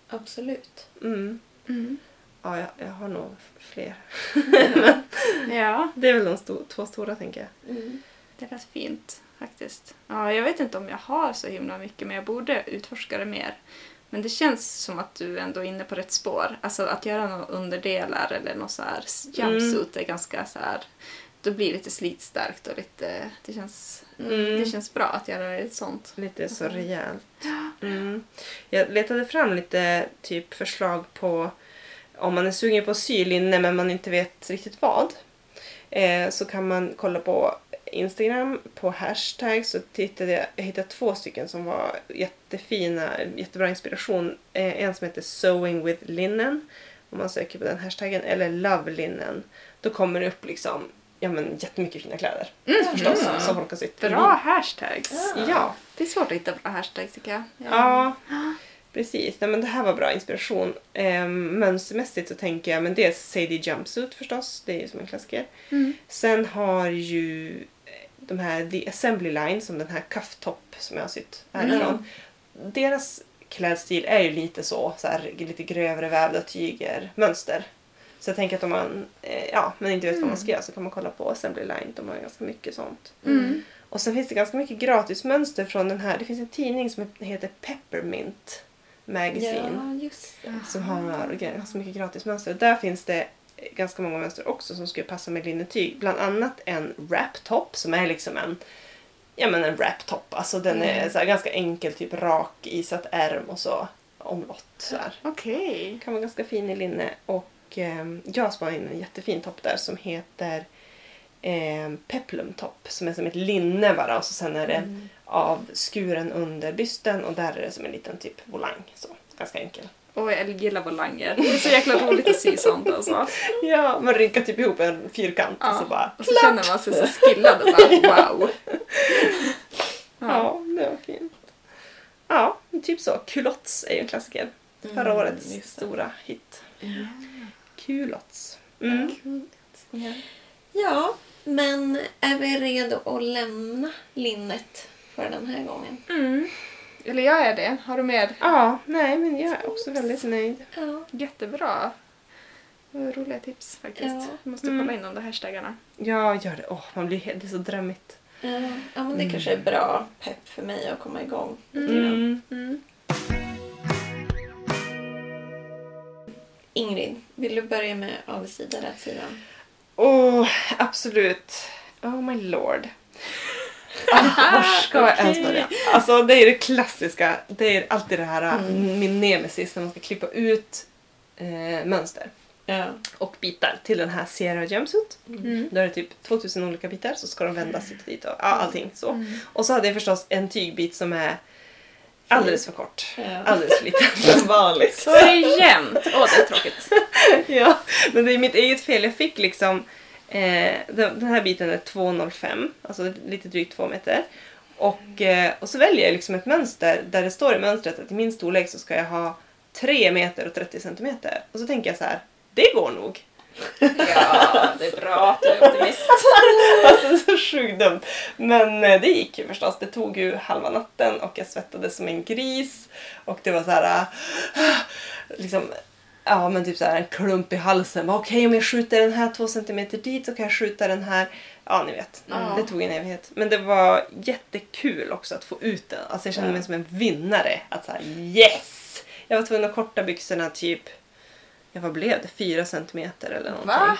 Absolut. Mm. Mm. Ja, jag, jag har nog fler. Ja, Det är väl de sto- två stora tänker jag. Mm. det lät fint faktiskt. Ja, jag vet inte om jag har så himla mycket men jag borde utforska det mer. Men det känns som att du ändå är inne på rätt spår. Alltså att göra några underdelar eller något så här jumpsuit är ganska så här... Då blir det lite slitstarkt och lite... Det känns, Mm. det känns bra att göra ett sånt. Lite så rejält. Mm. Jag letade fram lite typ förslag på om man är sugen på att sy linne men man inte vet riktigt vad. Eh, så kan man kolla på Instagram på hashtag så tittade jag, jag hittade två stycken som var jättefina, jättebra inspiration. Eh, en som heter Sewing with Linen om man söker på den hashtaggen eller Love Linen. Då kommer det upp liksom ja, men jättemycket fina kläder förstås som folk har sytt. Bra hashtags! Ja, Det är svårt att hitta bra hashtags tycker jag. Ja, precis. Nej, men det här var bra inspiration. Ehm, mönstermässigt så tänker jag, men dels Sadie Jumpsuit förstås, det är ju som en klassiker. Mm. Sen har ju eh, de här The Assembly Line, som den här Cuff-Top som jag har sytt härifrån. Deras klädstil är ju lite så, så här, lite grövre vävda tyger, mönster. Så jag tänker att om man eh, ja, men inte vet vad man ska göra så kan man kolla på Assembly Line, de har ganska mycket sånt. Mm. Och sen finns det ganska mycket gratismönster från den här. Det finns en tidning som heter Peppermint Magazine. Ja. Som har ganska mycket gratismönster. Och där finns det ganska många mönster också som skulle passa med linnetyg. Bland annat en wrap-top som är liksom en Ja men en wrap-top. Alltså den är Mm. så ganska enkel, typ rak isatt ärm och så omlott. Så här. Okej. Kan vara ganska fin i linne. Och eh, jag spanade in en jättefin topp där som heter eh, Peplum topp. Som är som ett linne bara och så sen är det Mm. avskuren under bysten och där är det som en liten typ volang. Så, ganska enkel. Åh, jag gillar volanger. Det är så jäkla roligt att sy sånt alltså. Ja, man rinkar typ ihop en fyrkant och så bara... och så känner man sig så skillad och bara wow. Ja, det var fint. Ja, typ så. Culottes är ju en klassiker. Förra Mm, årets stora hit. Culottes. Mm. Ja. Ja, men är vi redo att lämna linnet för den här gången? Mm. Eller jag är det. Har du mer? ja, nej men jag är också väldigt nöjd. Ja. Jättebra. Roliga tips faktiskt. Ja. Jag måste Mm. kolla in de där hashtaggarna. Ja, gör det. Åh, man blir helt, det är så drömmigt. Ja, ja men det kanske är bra pepp för mig att komma igång. Mm. Mm. Ingrid, vill du börja med avigsida, rätsida? Åh, absolut. Oh my lord. Var ska jag ens börja? Alltså det är det klassiska. Det är alltid det här min nemesis när man ska klippa ut eh, mönster Ja. och bitar till den här Sierra Jumpsuit. Mm. Då är det typ 2000 olika bitar så ska de vändas hit och dit och ja, allting så. Och så hade jag förstås en tygbit som är alldeles för kort. Ja. Alldeles för liten. Som vanligt. Så är det jämt. Åh, det är tråkigt. ja, men det är mitt eget fel. Jag fick liksom... Eh, den den här biten är 2,05, alltså lite drygt 2 meter. Och, eh, och så väljer jag liksom ett mönster där det står i mönstret att i min storlek så ska jag ha 3 meter och 30 centimeter. Och så tänker jag så här, det går nog. Ja, det är bra att du är optimist. Alltså så sjukt dumt. Men eh, det gick ju förstås. Det tog ju halva natten och jag svettades som en gris. Och det var så här... ah, liksom, ja men typ så här en klump i halsen. Okej om jag skjuter den här två centimeter dit så kan jag skjuta den här. Ja ni vet. Ja. Det tog en evighet. Men det var jättekul också att få ut den. Alltså jag kände mig som en vinnare. Att säga yes! Jag var tvungen att korta byxorna typ Ja, vad blev det? Fyra centimeter eller någonting. Va?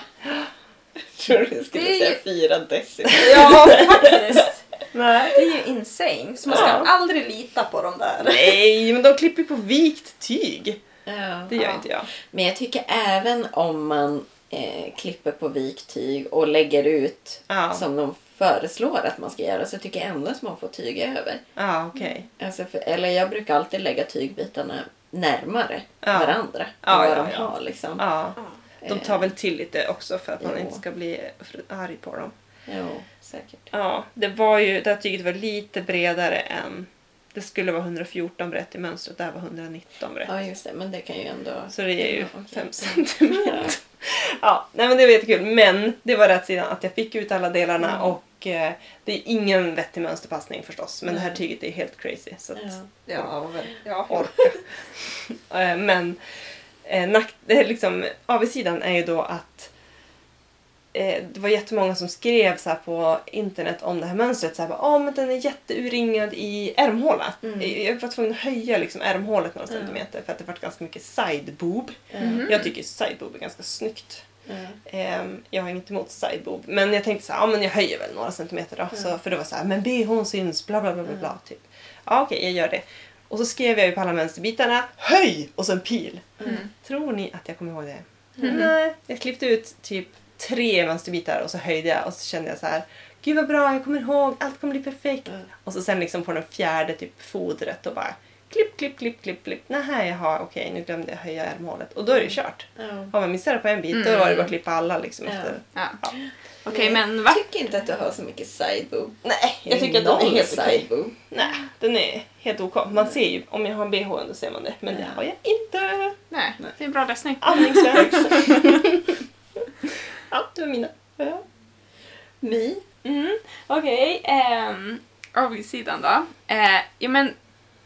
tror du skulle Det säga ju- fyra decimeter. Ja, faktiskt. Nej. Det är ju insane. Så man ska Ja. aldrig lita på dem där. Nej, men de klipper på vikt tyg. Ja. Det gör Ja. inte jag. Men jag tycker även om man eh, klipper på viktyg och lägger ut Ja, som de föreslår att man ska göra så tycker jag ändå att man får tyg över. ja okej. Alltså för, eller jag brukar alltid lägga tygbitarna närmare varandra Ja, vad ja, de ja. har. Liksom. Ja, de tar Eh, väl till lite också för att man Jo. inte ska bli arg på dem. Jo, säkert. Ja, det var ju, det här tyget var lite bredare än... Det skulle vara 114 brett i mönstret, det här var 119 brett. Ja, just det. Men det kan ju ändå... Så det ger ju Ja, okej. 5 centimeter. Ja, nej men det var jättekul. Men det var rätt sidan att jag fick ut alla delarna Mm. och eh, det är ingen vettig mönsterpassning förstås. Men det här Nej. tyget är helt crazy. Så att, Ja. Ja, väl. Ja. orka. Eh, Men eh, nack, det är liksom, avsidan är ju då att eh, det var jättemånga som skrev så här på internet om det här mönstret. Så här, bara, "Åh, men den är jätteuringad i ärmhåla. Mm. Jag var tvungen att höja liksom, ärmhålet några Ja. centimeter för att det var ganska mycket sideboob. Mm. Jag tycker sideboob är ganska snyggt. Ehm, jag har inget emot sideboob. Men jag tänkte så här, ja men jag höjer väl några centimeter då. Ja. Så, för det var så här, men bhn syns, bla bla bla bla. bla typ. Ja okej, jag gör det. Och så skrev jag ju på alla mönsterbitarna, höj! Och så en pil. Mm. Tror ni att jag kommer ihåg det? Mm. Nej, jag klippte ut typ tre mönsterbitar och så höjde jag och så kände jag så här, gud vad bra, jag kommer ihåg, allt kommer bli perfekt. Mm. Och så sen liksom på den fjärde typ fodret och bara klipp, klipp, klipp, klipp, klipp. Nähä, jaha, okej, nu glömde jag höja ärmhålet. Och då är det ju kört. Ja. Har man missat det på en bit då Mm. var det bara att klippa alla liksom Ja. efter. Ja. Ja. Okej, men Jag va? tycker inte att du har så mycket sideboob. Nej, jag tycker att den är helt okej. Nej, den är helt ok. Man ser ju, om jag har en bh under ser man det. Men det Ja. har jag inte. Nej, det är en bra lösning. Andningsväg. ja, det var mina. Ja. Mi? Mm, Okej, ehm, avigsidan då. Eh, ja, men,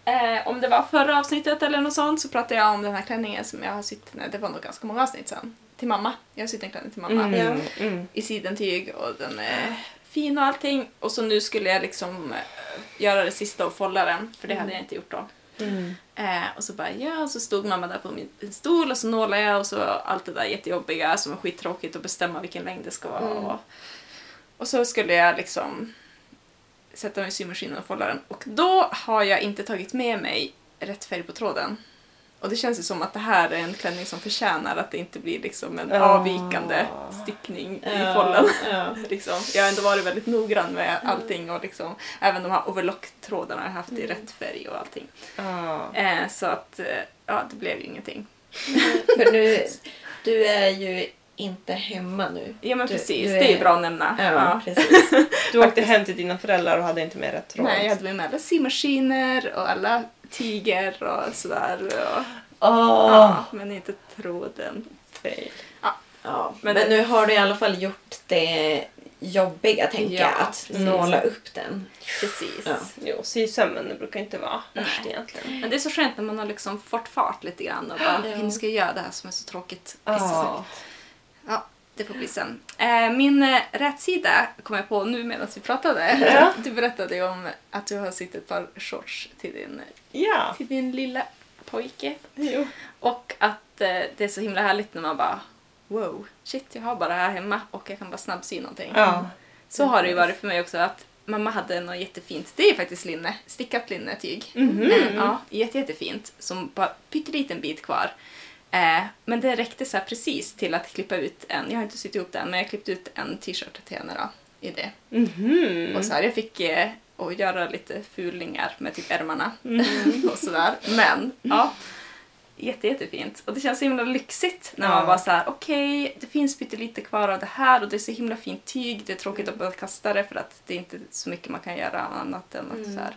eh, om det var förra avsnittet eller något sånt så pratade jag om den här klänningen som jag har sytt, nej det var nog ganska många avsnitt sen, till mamma. Jag har sytt en klänning till mamma Mm, mm. i sidentyg och den är fin och allting. Och så nu skulle jag liksom eh, göra det sista och folla den, för det hade jag inte gjort då. Mm. Eh, och så bara ja, och så stod mamma där på min stol och så nålade jag och så allt det där jättejobbiga som är skittråkigt att bestämma vilken längd det ska vara. Mm. Och, och så skulle jag liksom sätta mig i symaskinen och folla den. Och då har jag inte tagit med mig rätt färg på tråden. Och det känns ju som att det här är en klänning som förtjänar att det inte blir liksom en Ja. avvikande stickning i Ja, follen. ja. liksom. Jag har ändå varit väldigt noggrann med allting och liksom, även de här overlock-trådarna har jag haft i rätt färg och allting. Eh, så att, eh, ja, det blev ju ingenting. För nu, du är ju inte hemma nu. Ja men Du- precis, du det är ju är- bra att nämna. Ja, Ja. precis. Du åkte hem till dina föräldrar och hade inte med rätt tråd. Nej, jag hade med alla symaskiner och alla tyger och sådär. Och, Åh! ja, men inte tråden. Fail. Ja, Men men, det- nu har du i alla fall gjort det jobbiga, tänker Ja, jag. Att precis. nåla upp den. Precis. Ja. Jo, sysömmen det brukar inte vara Nej. värst egentligen. Men det är så skönt när man har liksom fått fart lite grann och bara, Ja. nu ska jag göra det här som är så tråkigt. Ja. Ja, det får bli sen. Eh, min eh, rätsida kom jag på nu medan vi pratade. Ja. Du berättade ju om att du har sytt ett par shorts till din, Ja. till din lilla pojke. Jo. Och att eh, det är så himla härligt när man bara wow, shit jag har bara det här hemma och jag kan bara snabbsy någonting. Ja. Så har det ju varit för mig också att mamma hade något jättefint, det är faktiskt linne, stickat linnetyg. Mhm. Eh, ja, jätte, jättefint. Som bara pytteliten bit kvar. Eh, men det räckte så precis till att klippa ut en, jag har inte sytt ihop den, men jag klippte ut en t-shirt till henne då, i det. Mhm. Och så här, jag fick eh, och göra lite fulningar med typ ärmarna och sådär. Men ja, jätte, jättefint. Och det känns så himla lyxigt när man Ja. bara så här: okej, det finns pyttelite kvar av det här och det är så himla fint tyg. Det är tråkigt att behöva kasta det för att det är inte så mycket man kan göra annat än att så här.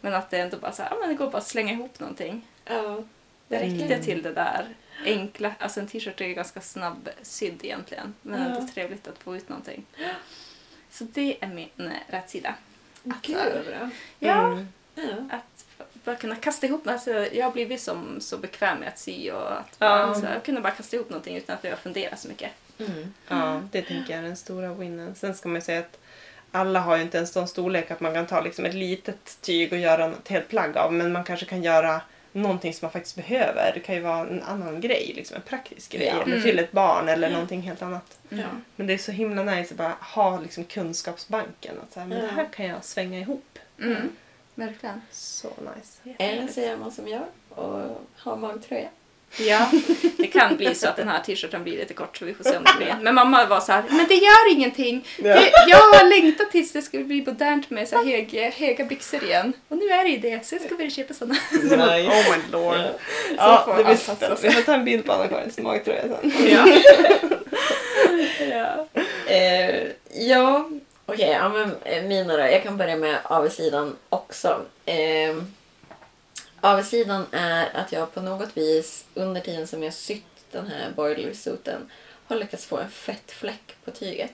Men att det ändå bara så här, ja men det går bara att slänga ihop någonting. Ja. Det Mm. räckte till det där enkla, alltså en t-shirt är ju ganska snabbsydd egentligen. Men Ja. ändå trevligt att få ut någonting. Så det är min eh, rätsida. Att, Gud vad bra. Ja, Mm. Ja. att bara kunna kasta ihop, alltså jag har blivit som så bekväm med att sy och att Ja. bara, så jag kunde bara kasta ihop någonting utan att behöva fundera så mycket. Mm. Ja, det tänker jag är den stora winnen. Sen ska man ju säga att alla har ju inte en sån storlek att man kan ta liksom ett litet tyg och göra ett helt plagg av. Men man kanske kan göra någonting som man faktiskt behöver. Det kan ju vara en annan grej, liksom en praktisk grej. Ja. Eller Mm. till ett barn eller någonting helt annat. Ja. Men det är så himla nice att bara ha liksom kunskapsbanken. Att så här, men Ja. det här kan jag svänga ihop. Mm. Verkligen. Så nice. Eller så gör man som jag och har magtröja. Ja, det kan bli så att den här t-shirten blir lite kort så vi får se om det blir. Men mamma var så här, men det gör ingenting. Det, jag har längtat tills det ska bli modernt med så här höga, höga byxor igen. Och nu är det ju det, så jag ska börja köpa sådana. Oh my lord. Ja. Ja, får det blir spännande. Jag får ta en bild på Anna-Karins magtröja sen. Ja. ja. Eh, ja, okej. ja, men eh, mina då. Jag kan börja med avsidan också. Eh, avsidan är att jag på något vis under tiden som jag sytt den här boilersuiten har lyckats få en fettfläck på tyget.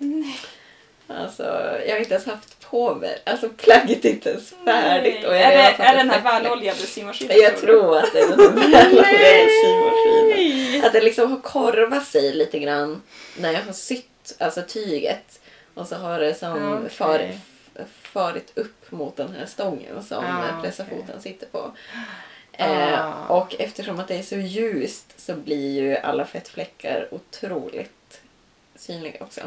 Alltså, jag har inte ens haft på mig. Alltså plagget är inte ens färdigt. Och jag är, det, är en den här väloljade symaskinen? Jag tror att det är den väloljade symaskinen. Att det liksom har korvat sig lite grann när jag har sytt alltså tyget. Och så har det som Ja, okej. farit, farit upp mot den här stången som okej. pressarfoten sitter på. Ah. Eh, och eftersom att det är så ljust så blir ju alla fettfläckar otroligt synliga också.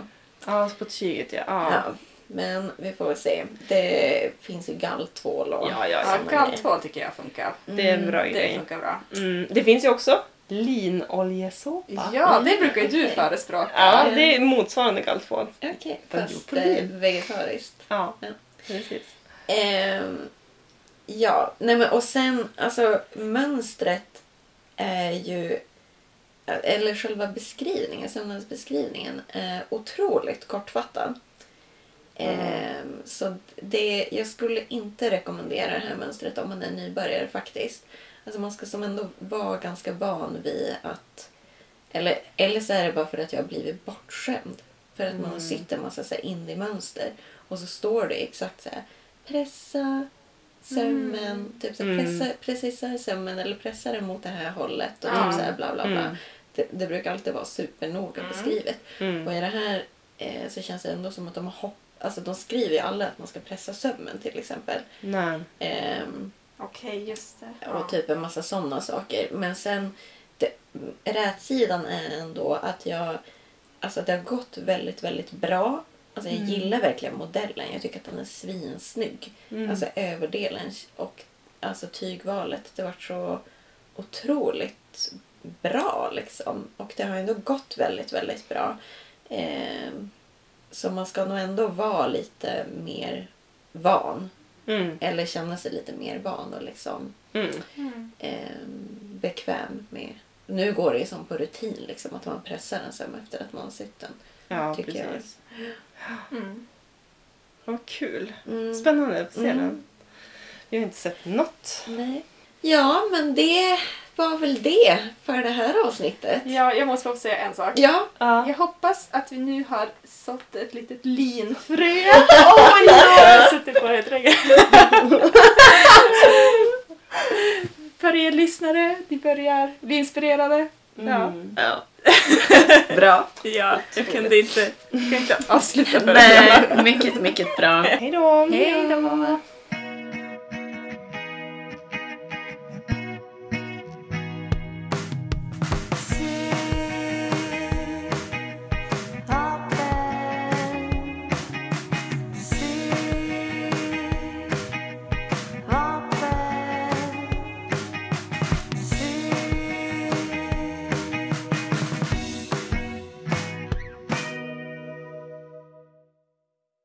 Ja, på tyget ja. Ja. Ja, Men vi får väl se. Det finns ju galltvål och Ja, ja, ja. Galltvål tycker jag funkar. det är en bra Det grej. funkar bra. Mm, det finns ju också linoljesåpa. Ja, det brukar ju du förespråka. Ja, det är motsvarande galltvål. Okej, Fast fast eh, vegetariskt. Ja, Ja. precis. Ehm, ja, nej men och sen alltså mönstret är ju eller själva beskrivningen, sömnadsbeskrivningen är otroligt kortfattad. Ehm, så det, jag skulle inte rekommendera det här mönstret om man är nybörjare faktiskt. Alltså man ska som ändå vara ganska van vid att eller, eller så är det bara för att jag har blivit bortskämd. För att man har sytt en massa så indie-mönster. Och så står det exakt så här. Pressa sömmen. Typ så här, Mm. pressa, precisare sömmen eller pressa den mot det här hållet. Och Ja. typ så här bla bla bla. Mm. Det, det brukar alltid vara supernoga Mm. beskrivet. Mm. Och i det här eh, så känns det ändå som att de har hopp... Alltså de skriver ju alla att man ska pressa sömmen till exempel. Nej. Ehm, Okej, just det. och typ en massa sådana saker. Men sen, det, rätsidan är ändå att jag, alltså det har gått väldigt, väldigt bra. Alltså jag gillar verkligen modellen. Jag tycker att den är svinsnygg. Mm. Alltså överdelen och alltså tygvalet. Det var så otroligt bra liksom. Och det har ändå gått väldigt, väldigt bra. Eh, så man ska nog ändå vara lite mer van. Mm. Eller känna sig lite mer van och liksom Mm. eh, bekväm med. Nu går det ju som på rutin liksom att man pressar en söm efter att man har sytt den. Ja, Tycker jag. precis. Mm. Vad kul. Mm. Spännande att se Mm. den. Vi har inte sett något. Nej. Ja, men det var väl det för det här avsnittet. Ja, jag måste bara få säga en sak. Ja, Ja. Jag hoppas att vi nu har sått ett litet linfrö. Åh oh, ja! Jag har suttit på det länge. För er lyssnare, ni börjar bli inspirerade. Ja. Mm. ja. bra. ja, jag kunde inte, jag kan inte avsluta för Nej, mycket, mycket bra. Hej då! Hej då!